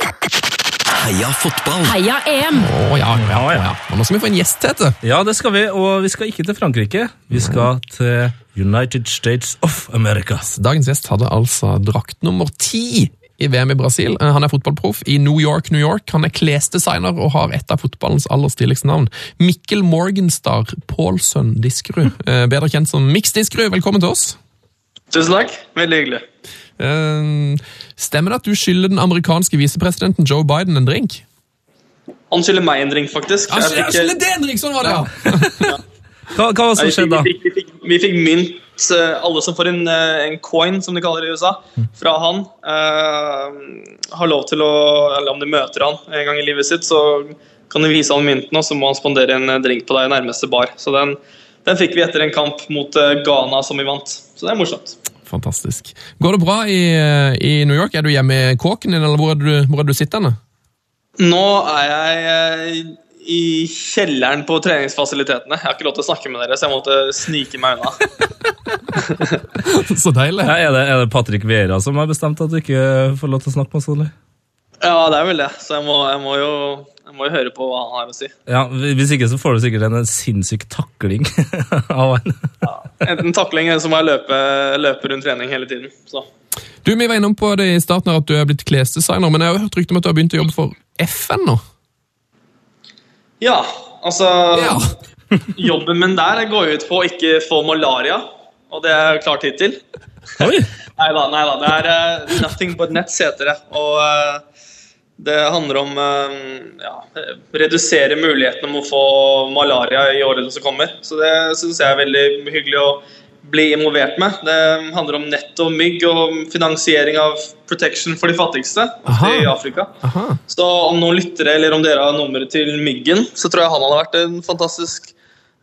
A: Heia fotball!
E: Heia EM!
D: Oh, ja, ja,
C: Ja, ja.
D: ja. Og nå skal vi få en gjest, Tete.
C: Ja, det skal vi, og vi skal ikke til Frankrike. Vi skal til United States of America.
D: Dagens gjest hadde altså drakt nummer ti i VM i Brasil. Eh, Han er fotballproff i New York, New York. Han er klesdesigner og har et av fotballens aller stiligste navn. Mikkel Morgenstar Pålsson Diskerud, eh, bedre kjent som Mix Diskerud. Velkommen til oss.
G: Tusen takk. Veldig hyggelig.
D: Eh, Stemmer det at du skylder den amerikanske visepresidenten Joe Biden en drink?
G: Han skylder meg en drink, faktisk.
D: Han skylder skylder det en drink! Sånn var det, Ja. ja!
C: Hva, hva var det som skjedde da?
G: fikk, vi, fikk, vi fikk mynt, eh, alle som får en, eh, en coin, som de kaller det i USA, fra han. eh, har lov til å Eller om de møter han en gang i livet sitt, så kan de vise han mynten, og så må han spandere en eh, drink på deg i nærmeste bar. Så den, den fikk vi etter en kamp mot Ghana, som vi vant. Så det er morsomt.
D: Fantastisk. Går det bra i, i New York? Er du hjemme i kåken din, eller hvor er du, hvor er du sittende?
G: Nå er jeg i kjelleren på treningsfasilitetene. Jeg har ikke lov til å snakke med dere, så jeg måtte snike meg unna.
D: Så deilig.
C: Ja, er, det, er det Patrick Vera som har bestemt at du ikke får lov til å snakke med oss? eller?
G: Ja, det er vel det. Så jeg må, jeg må, jo, jeg må jo høre på hva han har å si.
C: Ja, Hvis ikke så får du sikkert en sinnssyk takling av han.
G: Enten takling eller så må jeg løpe, løpe rundt trening hele tiden. Så.
D: Du, Vi var innom på det i starten her at du er blitt klesdesigner, men jeg har jo hørt rykte om at du har begynt å jobbe for FN nå?
G: Ja, altså
D: Ja.
G: Jobben min der går ut på å ikke få malaria, og det er klart hittil.
C: Oi!
G: Nei da, nei da. Det er uh, Nothing but nets heter det. Og uh, det handler om uh, ja, redusere muligheten om å få malaria i årene som kommer. Så det syns jeg er veldig hyggelig å bli involvert med. Det handler om nett og mygg og finansiering av protection for de fattigste
D: Aha.
G: i Afrika.
D: Aha.
G: Så om noen lyttere eller om dere har nummeret til Myggen, så tror jeg han hadde vært en fantastisk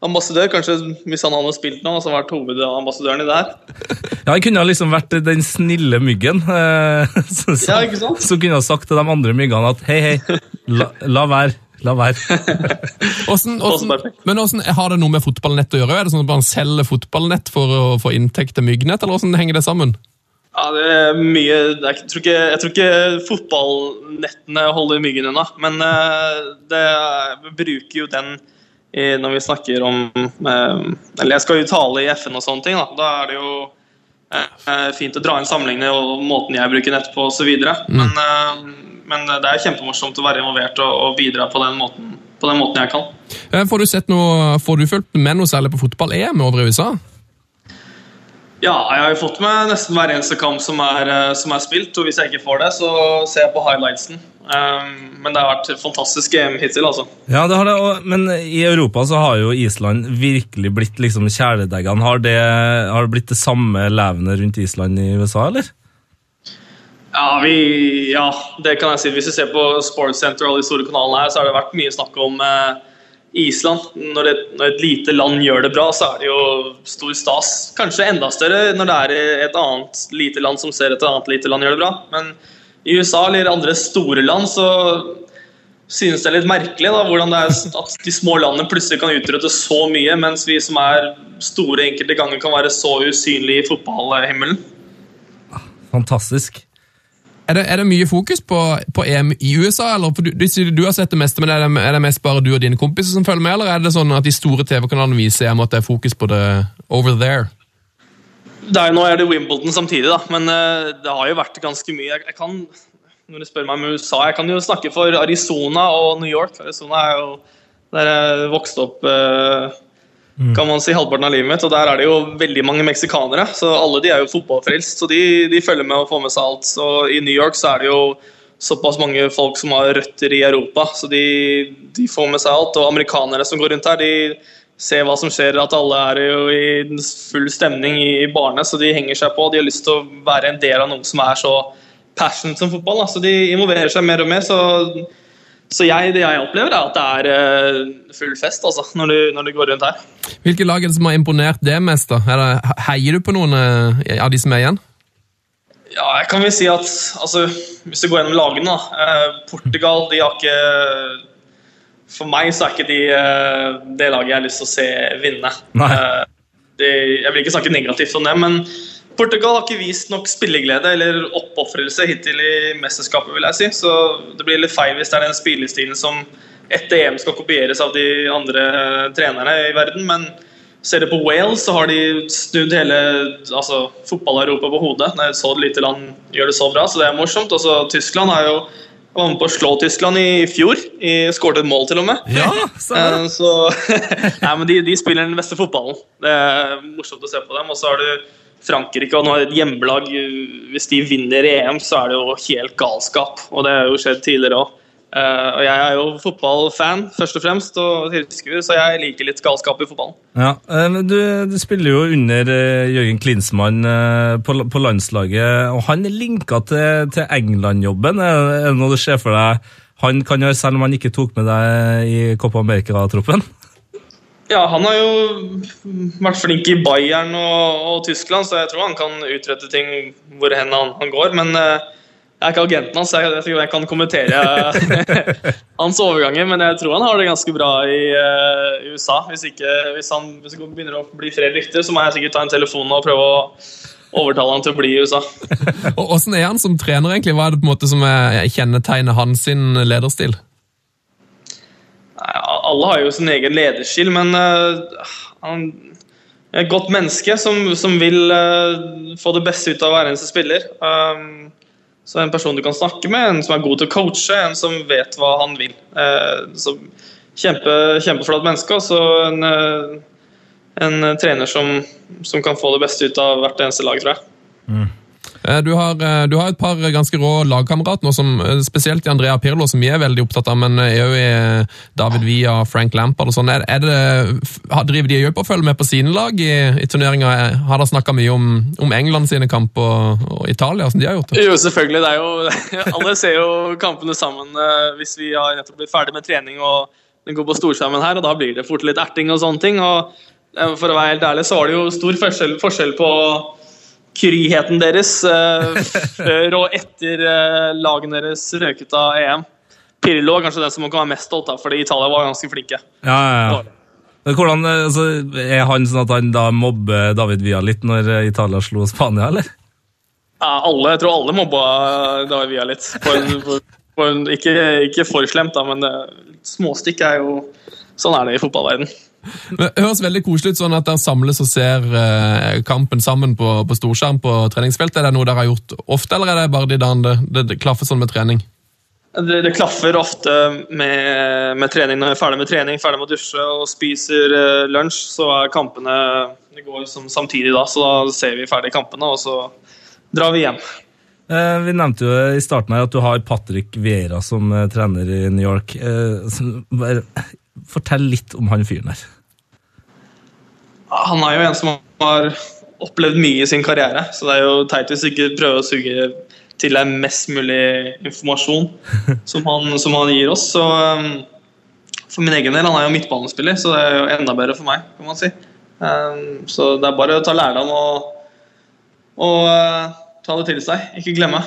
G: ambassadør. Kanskje hvis han hadde spilt nå, så hadde han vært hovedambassadøren i det her.
C: Ja, Han kunne liksom vært den snille myggen. eh, som,
G: Ja,
C: som kunne ha sagt til de andre myggene at hei, hei, la, la være. La være.
D: Hvordan, hvordan, men hvordan, Har det noe med fotballnett å gjøre? Er det sånn at man selger fotballnett for å få inntekt til myggnett, eller hvordan henger det sammen?
G: Ja, det er mye jeg, tror ikke, jeg tror ikke fotballnettene holder myggen unna. Men eh, det, vi bruker jo den i, når vi snakker om eh, Eller jeg skal jo tale i FN og sånne ting. Da, da er det jo eh, fint å dra inn sammenligninger og måten jeg bruker nett på osv. Men, eh, men det er kjempemorsomt å være involvert og, og bidra på den, måten, på den måten jeg kan.
D: Eh, Får du sett noe, får du fulgt med noe særlig på fotball-EM over i USA?
G: Ja, jeg har jo fått med nesten hver eneste kamp som er, eh, som er spilt. Og hvis jeg ikke får det, så ser jeg på highlightsen. Um, men det har vært et fantastisk EM hittil, altså.
C: Ja, det har det, Men i Europa så har jo Island virkelig blitt liksom kjæledeggene. Har det, har det blitt det samme levende rundt Island i USA, eller?
G: Ja, vi, ja, det kan jeg si. Hvis vi ser på Sportscenter og alle de store kanalene her, så har det vært mye snakk om eh, Island. Når et, når et lite land gjør det bra, så er det jo stor stas. Kanskje enda større når det er et annet lite land som ser et annet lite land gjøre det bra. Men i USA eller andre store land så synes det er litt merkelig da, hvordan det er at de små landene plutselig kan utrette så mye, mens vi som er store enkelte ganger kan være så usynlige i fotballhimmelen.
C: Fantastisk.
D: Er det, er det mye fokus på, på EM i USA? eller? Du, du, du har sett det meste, men er det, er det mest bare du og dine kompiser som følger med, eller er det sånn at de store TV-kanalene viser EM at det er fokus på det over there?
G: Er, nå er det Wimbledon samtidig, da, men eh, det har jo vært ganske mye. Jeg, jeg kan, når du spør meg om USA, jeg kan jo snakke for Arizona og New York. Arizona er jo der jeg vokste opp eh, kan man si halvparten av livet mitt, og der er det jo veldig mange meksikanere. Så alle de er jo fotballfrelst, så de, de følger med og får med seg alt. Så i New York så er det jo såpass mange folk som har røtter i Europa, så de, de får med seg alt. Og amerikanere som går rundt her, de ser hva som skjer, at alle er jo i full stemning i, i barene, så de henger seg på. De har lyst til å være en del av noen som er så passionate som fotball, da. så de involverer seg mer og mer. så så jeg, det jeg opplever, er at det er eh, full fest altså, når du, når du går rundt her.
D: Hvilke lag er det som har imponert det mest? da? Er det, heier du på noen eh, av de som er igjen?
G: Ja, jeg kan vel si at altså, Hvis du går gjennom lagene da, eh, Portugal de har ikke For meg så er ikke de det laget jeg har lyst til å se vinne.
C: Nei.
G: De, jeg vil ikke snakke negativt om det, men Portugal har ikke vist nok spilleglede eller oppofrelse hittil i mesterskapet, vil jeg si. Så det blir litt feil hvis det er den spillestilen som etter EM skal kopieres av de andre eh, trenerne i verden. Men ser du på Wales, så har de snudd hele altså, fotball-Europa på hodet. Det er et så lite land gjør det så bra, så det er morsomt. Også Tyskland har jo var med på å slå Tyskland i fjor. I, skåret et mål, til og med.
C: Ja.
G: Eh, Så Nei, men de, de spiller den beste fotballen. Det er morsomt å se på dem. Og så har du Frankrike, og nå et hjemmelag. Hvis de vinner EM, så er det jo helt galskap. Og det har jo skjedd tidligere òg. Og jeg er jo fotballfan, først og fremst, og tilskuer, så jeg liker litt galskap i fotballen.
C: Ja, eh, du, du spiller jo under eh, Jørgen Klinsmann eh, på, på landslaget, og han er linka til, til England-jobben. Er det noe du ser for deg han kan gjøre, selv om han ikke tok med deg i Copa America-troppen?
G: Ja, han har jo vært flink i Bayern og, og Tyskland, så jeg tror han kan utrette ting hvor hen han, han går. Men uh, jeg er ikke agenten hans, så jeg vet jeg kan kommentere hans overganger, men jeg tror han har det ganske bra i, uh, USA. Hvis, ikke, hvis, han, hvis han begynner å bli flere rykter, så må jeg sikkert ta en telefon og prøve å overtale han til å bli i USA.
D: Og Åssen er han som trener, egentlig? Hva er det på en måte som er- kjennetegner hans lederstil?
G: Alle har jo sin egen lederstil, men uh, han er et godt menneske som, som vil uh, få det beste ut av hver eneste spiller. Um, så en person du kan snakke med, en som er god til å coache, en som vet hva han vil. Uh, så kjempe, Kjempeflott menneske, og så en, en trener som, som kan få det beste ut av hvert eneste lag, tror jeg.
D: Eh, Du har, eh, du har et par ganske rå lagkamerater eh, spesielt i Andrea Pirlo, som vi er veldig opptatt av, men er jo i eh, David Villa, Frank Lampard og sånn. Er, er driver de òg på å følge med på sine lag i, i turneringa? Har dere snakka mye om, om England sine kamper og, og Italia, som de har gjort det?
G: Jo, selvfølgelig. Det er jo, alle ser jo kampene sammen eh, hvis vi har nettopp blitt ferdig med trening og den går på storskjermen her, og da blir det fort litt erting og sånne ting. og eh, For å være helt ærlig så var det jo stor forskjell, forskjell på kryheten deres eh, før og etter eh, lagene deres røket av EM. Pirlo er kanskje den som man kan være mest stolt av, fordi Italia var ganske flinke.
C: Ja, ja, ja. Hvordan, eh, altså, Er han sånn at han da mobber David Villa litt når Italia slo Spania, eller?
G: Ja, alle, jeg tror alle mobba David Villa litt. På en, på, på en, ikke, ikke for slemt, da, men det, småstikk er jo Sånn er det i fotballverden.
D: Men Det høres veldig koselig ut sånn at dere samles og ser eh, kampen sammen på, på storskjerm på treningsfeltet. Er det noe dere har gjort ofte, eller er det bare de dagene det, det, det klaffer sånn med trening?
G: Det, det klaffer ofte med, med trening når vi er ferdig med trening, ferdig med å dusje og spiser eh, lunsj. Så er kampene Det går som samtidig da, så da ser vi ferdig kampene, og så drar vi hjem.
C: Eh, vi nevnte jo i starten her at du har Patrick Vieira som eh, trener i New York. Eh, bare, fortell litt om han fyren der.
G: Han er jo en som har opplevd mye i sin karriere, så det er jo teit hvis ikke prøver å suge til deg mest mulig informasjon som han, som han gir oss. Så um, for min egen del, han er jo midtbanespiller, så det er jo enda bedre for meg, kan man si. Um, så det er bare å ta lærdom og, og uh, ta det til seg, ikke glemme.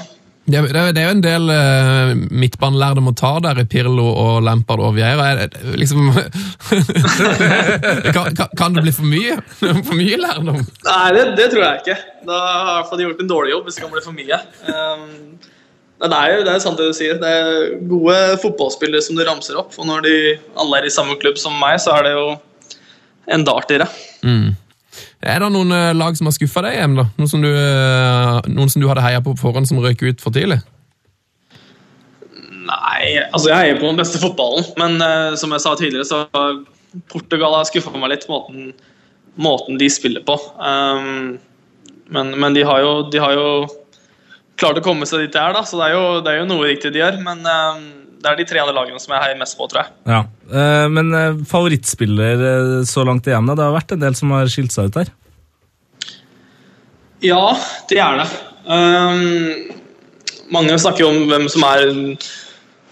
D: Det, det, er- jo en del uh, midtbanelærdom å ta der i Pirlo og Lampard og Vieira. Liksom, kan, kan, det bli for mye? For mye lærdom?
G: Nei, det, det tror jeg ikke. Da har fall gjort en dårlig jobb hvis det kan bli for mye. Um, det er jo det er sant det du sier. Det er gode fotballspillere som du ramser opp. Og når de alle er i samme klubb som meg, så er det jo enda artigere.
D: Er det noen eh, lag som har skuffa deg hjem? da? Noen som, du, eh, noen som du hadde heia på på forhånd, som røyk ut for tidlig?
G: Nei, altså jeg heier på den beste fotballen, men uh, som jeg sa tidligere, så Portugal har skuffa meg litt, måten, måten de spiller på. Um, men men de, har jo, de har jo klart å komme seg dit de er, da, så det er jo, det er jo noe riktig de gjør. Men um, det er de tre andre lagene som jeg heier mest på, tror jeg.
C: Ja. Eh, men eh, favorittspiller eh, så langt igjen, da? Det har vært en del som har skilt seg ut der.
G: Ja, det er det. Um, mange snakker jo om hvem som er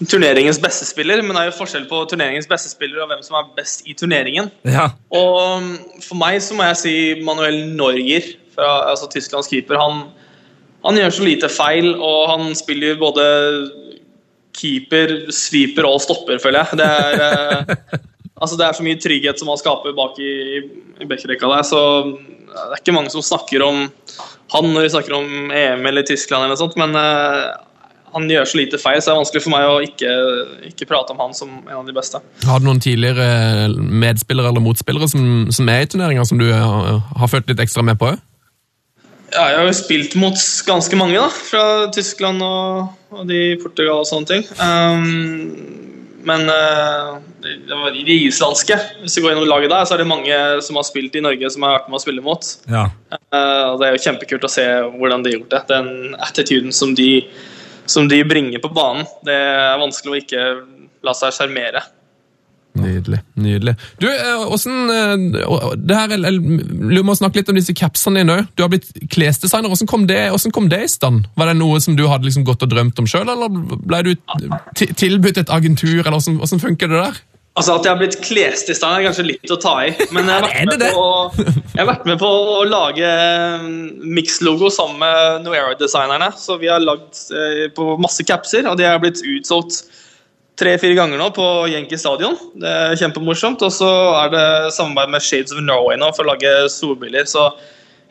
G: turneringens beste spiller, men det er jo forskjell på turneringens beste spiller og hvem som er best i turneringen.
C: Ja.
G: Og for meg så må jeg si Manuel Norger, fra, altså Tysklands keeper. Han, han gjør så lite feil, og han spiller både keeper, sweeper og stopper, føler jeg. Det er, eh, altså det er så mye trygghet som han skaper bak i, i bekkerekka der, så det er ikke mange som snakker om han når vi snakker om EM eller Tyskland eller noe sånt, men eh, han gjør så lite feil, så det er vanskelig for meg å ikke, ikke prate om han som en av de beste.
D: Har du noen tidligere medspillere eller motspillere som, som er i turneringa, som du har, har følt litt ekstra med på?
G: Ja, jeg har jo spilt mot ganske mange, da. Fra Tyskland og, og de i Portugal og sånne ting. Um, men uh, det var de islandske, hvis du går gjennom laget der, så er det mange som har spilt i Norge som har vært med å spille mot.
C: ja.
G: Uh, og det er jo kjempekult å se hvordan de har gjort det. Den attituden som de, som de bringer på banen, det er vanskelig å ikke la seg sjarmere.
D: Nydelig. nydelig. Du, eh, åssen eh, det her, er- Du må snakke litt om disse capsene dine òg. Du har blitt klesdesigner. Hvordan kom, det, hvordan kom det i stand? Var det noe som du hadde liksom gått og drømt om sjøl, eller ble du ti- tilbudt et agentur, eller hvordan, hvordan funker det der?
G: Altså At jeg har blitt klesdesigner, er kanskje litt å ta i. Men jeg har vært med, på, å- jeg har vært med på å lage mm, Mix-logo sammen med Noera-designerne. Så vi har lagd eh, på masse capser, og de har blitt utsolgt tre-fire ganger nå på Yankee Stadion. Det er kjempemorsomt. Og så er det samarbeid med Shades of Norway nå for å lage solbriller. Så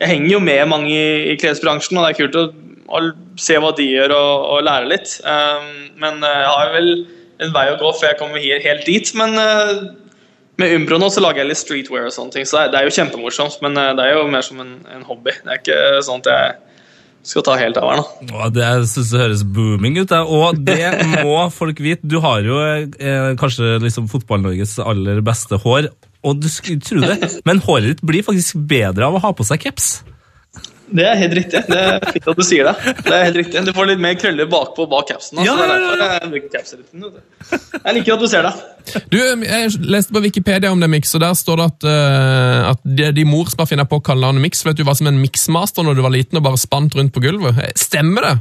G: jeg henger jo med mange i, i klesbransjen, og det er kult å, å se hva de gjør og, og lære litt. Um, men eh, jeg har vel en vei å gå før jeg kommer he- helt dit. Men uh, med Umbro nå så lager jeg litt streetwear og sånne ting, så det er, det er jo kjempemorsomt. Men eh, det er jo mer som en, en hobby. Det er ikke sånn at jeg skal ta helt av her nå.
C: Å, det jeg synes det høres booming ut. jeg. Og det må folk vite. Du har jo eh, kanskje liksom Fotball-Norges aller beste hår. Og du skulle tro det, men håret ditt blir faktisk bedre av å ha på seg caps.
G: Det er helt riktig. Det er fint at du sier det. Det er helt riktig. Du får litt mer krøller bakpå bak capsen. Altså.
C: Ja, ja, ja.
G: jeg liker at du ser det.
D: Du, Jeg leste på Wikipedia om det Mix, og der står det at, uh, at de, de mor som finne på å kalle han Mix, for at du var som en miksmaster når du var liten og bare spant rundt på gulvet. Eh, Stemmer det?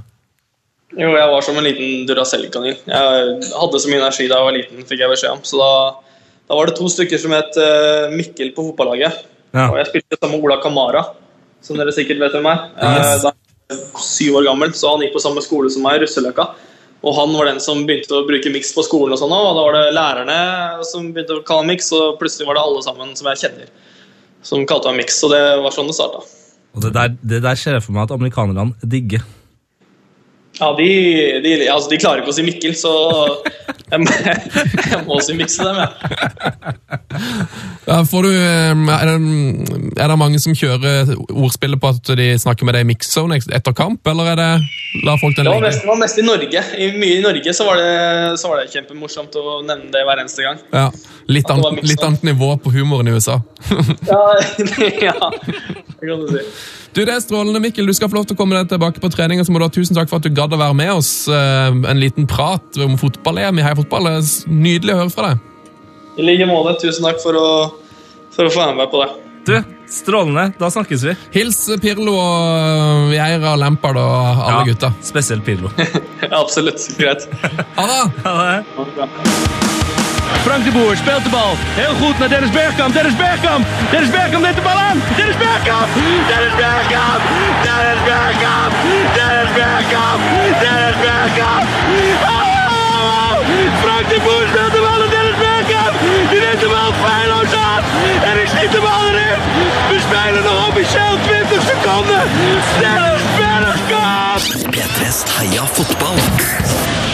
G: Jo, jeg var som en liten Duracell-kanin. Jeg hadde så mye energi da jeg var liten, fikk jeg beskjed om. Så da, da var det to stykker som het eh, Mikkel på fotballaget.
C: Ja.
G: Og jeg spilte sammen med Ola Kamara, som dere sikkert vet hvem er. Eh,
C: Yes.
G: Da jeg var syv år gammel, så han gikk på samme skole som meg, Russeløkka. Og han var den som begynte å bruke miks på skolen, og sånn, og da var det lærerne som begynte å kalle miks, og plutselig var det alle sammen som jeg kjenner, som kalte meg miks. Og det var sånn det starta.
C: Og det der, det der ser jeg for meg at amerikanerne digger.
G: Ja, de, de, altså, de klarer ikke å si Mikkel, så jeg, må- jeg må si Mikse dem, jeg.
D: Ja, får du, er, det, er det mange som kjører ordspillet på at de snakker med deg i mix-zone etter kamp, eller er det la folk den
G: Det var
D: ligge?
G: mest, det var mest i Norge. I, mye i Norge så var, det, så var det kjempemorsomt å nevne det hver eneste gang.
D: Ja, litt, annet, litt annet nivå på humoren i USA.
G: Ja, ja det kan du si.
D: Du, det er strålende, Mikkel. Du skal få lov til å komme deg tilbake på trening. og så må du ha Tusen takk for at du gadd å være med oss. eh, En liten prat om fotball-EM i Heia Fotball. Det er nydelig å høre fra deg.
G: I like måte. Tusen takk for å, for å få være med på det.
C: Du, strålende. Da snakkes vi.
D: Hils Pirlo og Vieira, Lampard og alle gutta.
C: Spesielt Pirlo.
G: Ja, absolutt. Greit.
D: Ha det!
C: Ha det.
H: Frank de Boer speelt de bal. Heel goed naar Dennis Bergkamp. Dennis Bergkamp. Dennis Bergkamp neemt de bal aan. Dennis Bergkamp. Dennis Bergkamp. Dennis Bergkamp. Dennis Bergkamp. Dennis Bergkamp. Oh! Frank de Boer speelt de bal naar Dennis Bergkamp. Die neemt de bal feilloos aan. En ik schiet de bal erin. We spelen nog officieel 20 seconden. Dennis Bergkamp.
A: P3s Heia fotball. Ny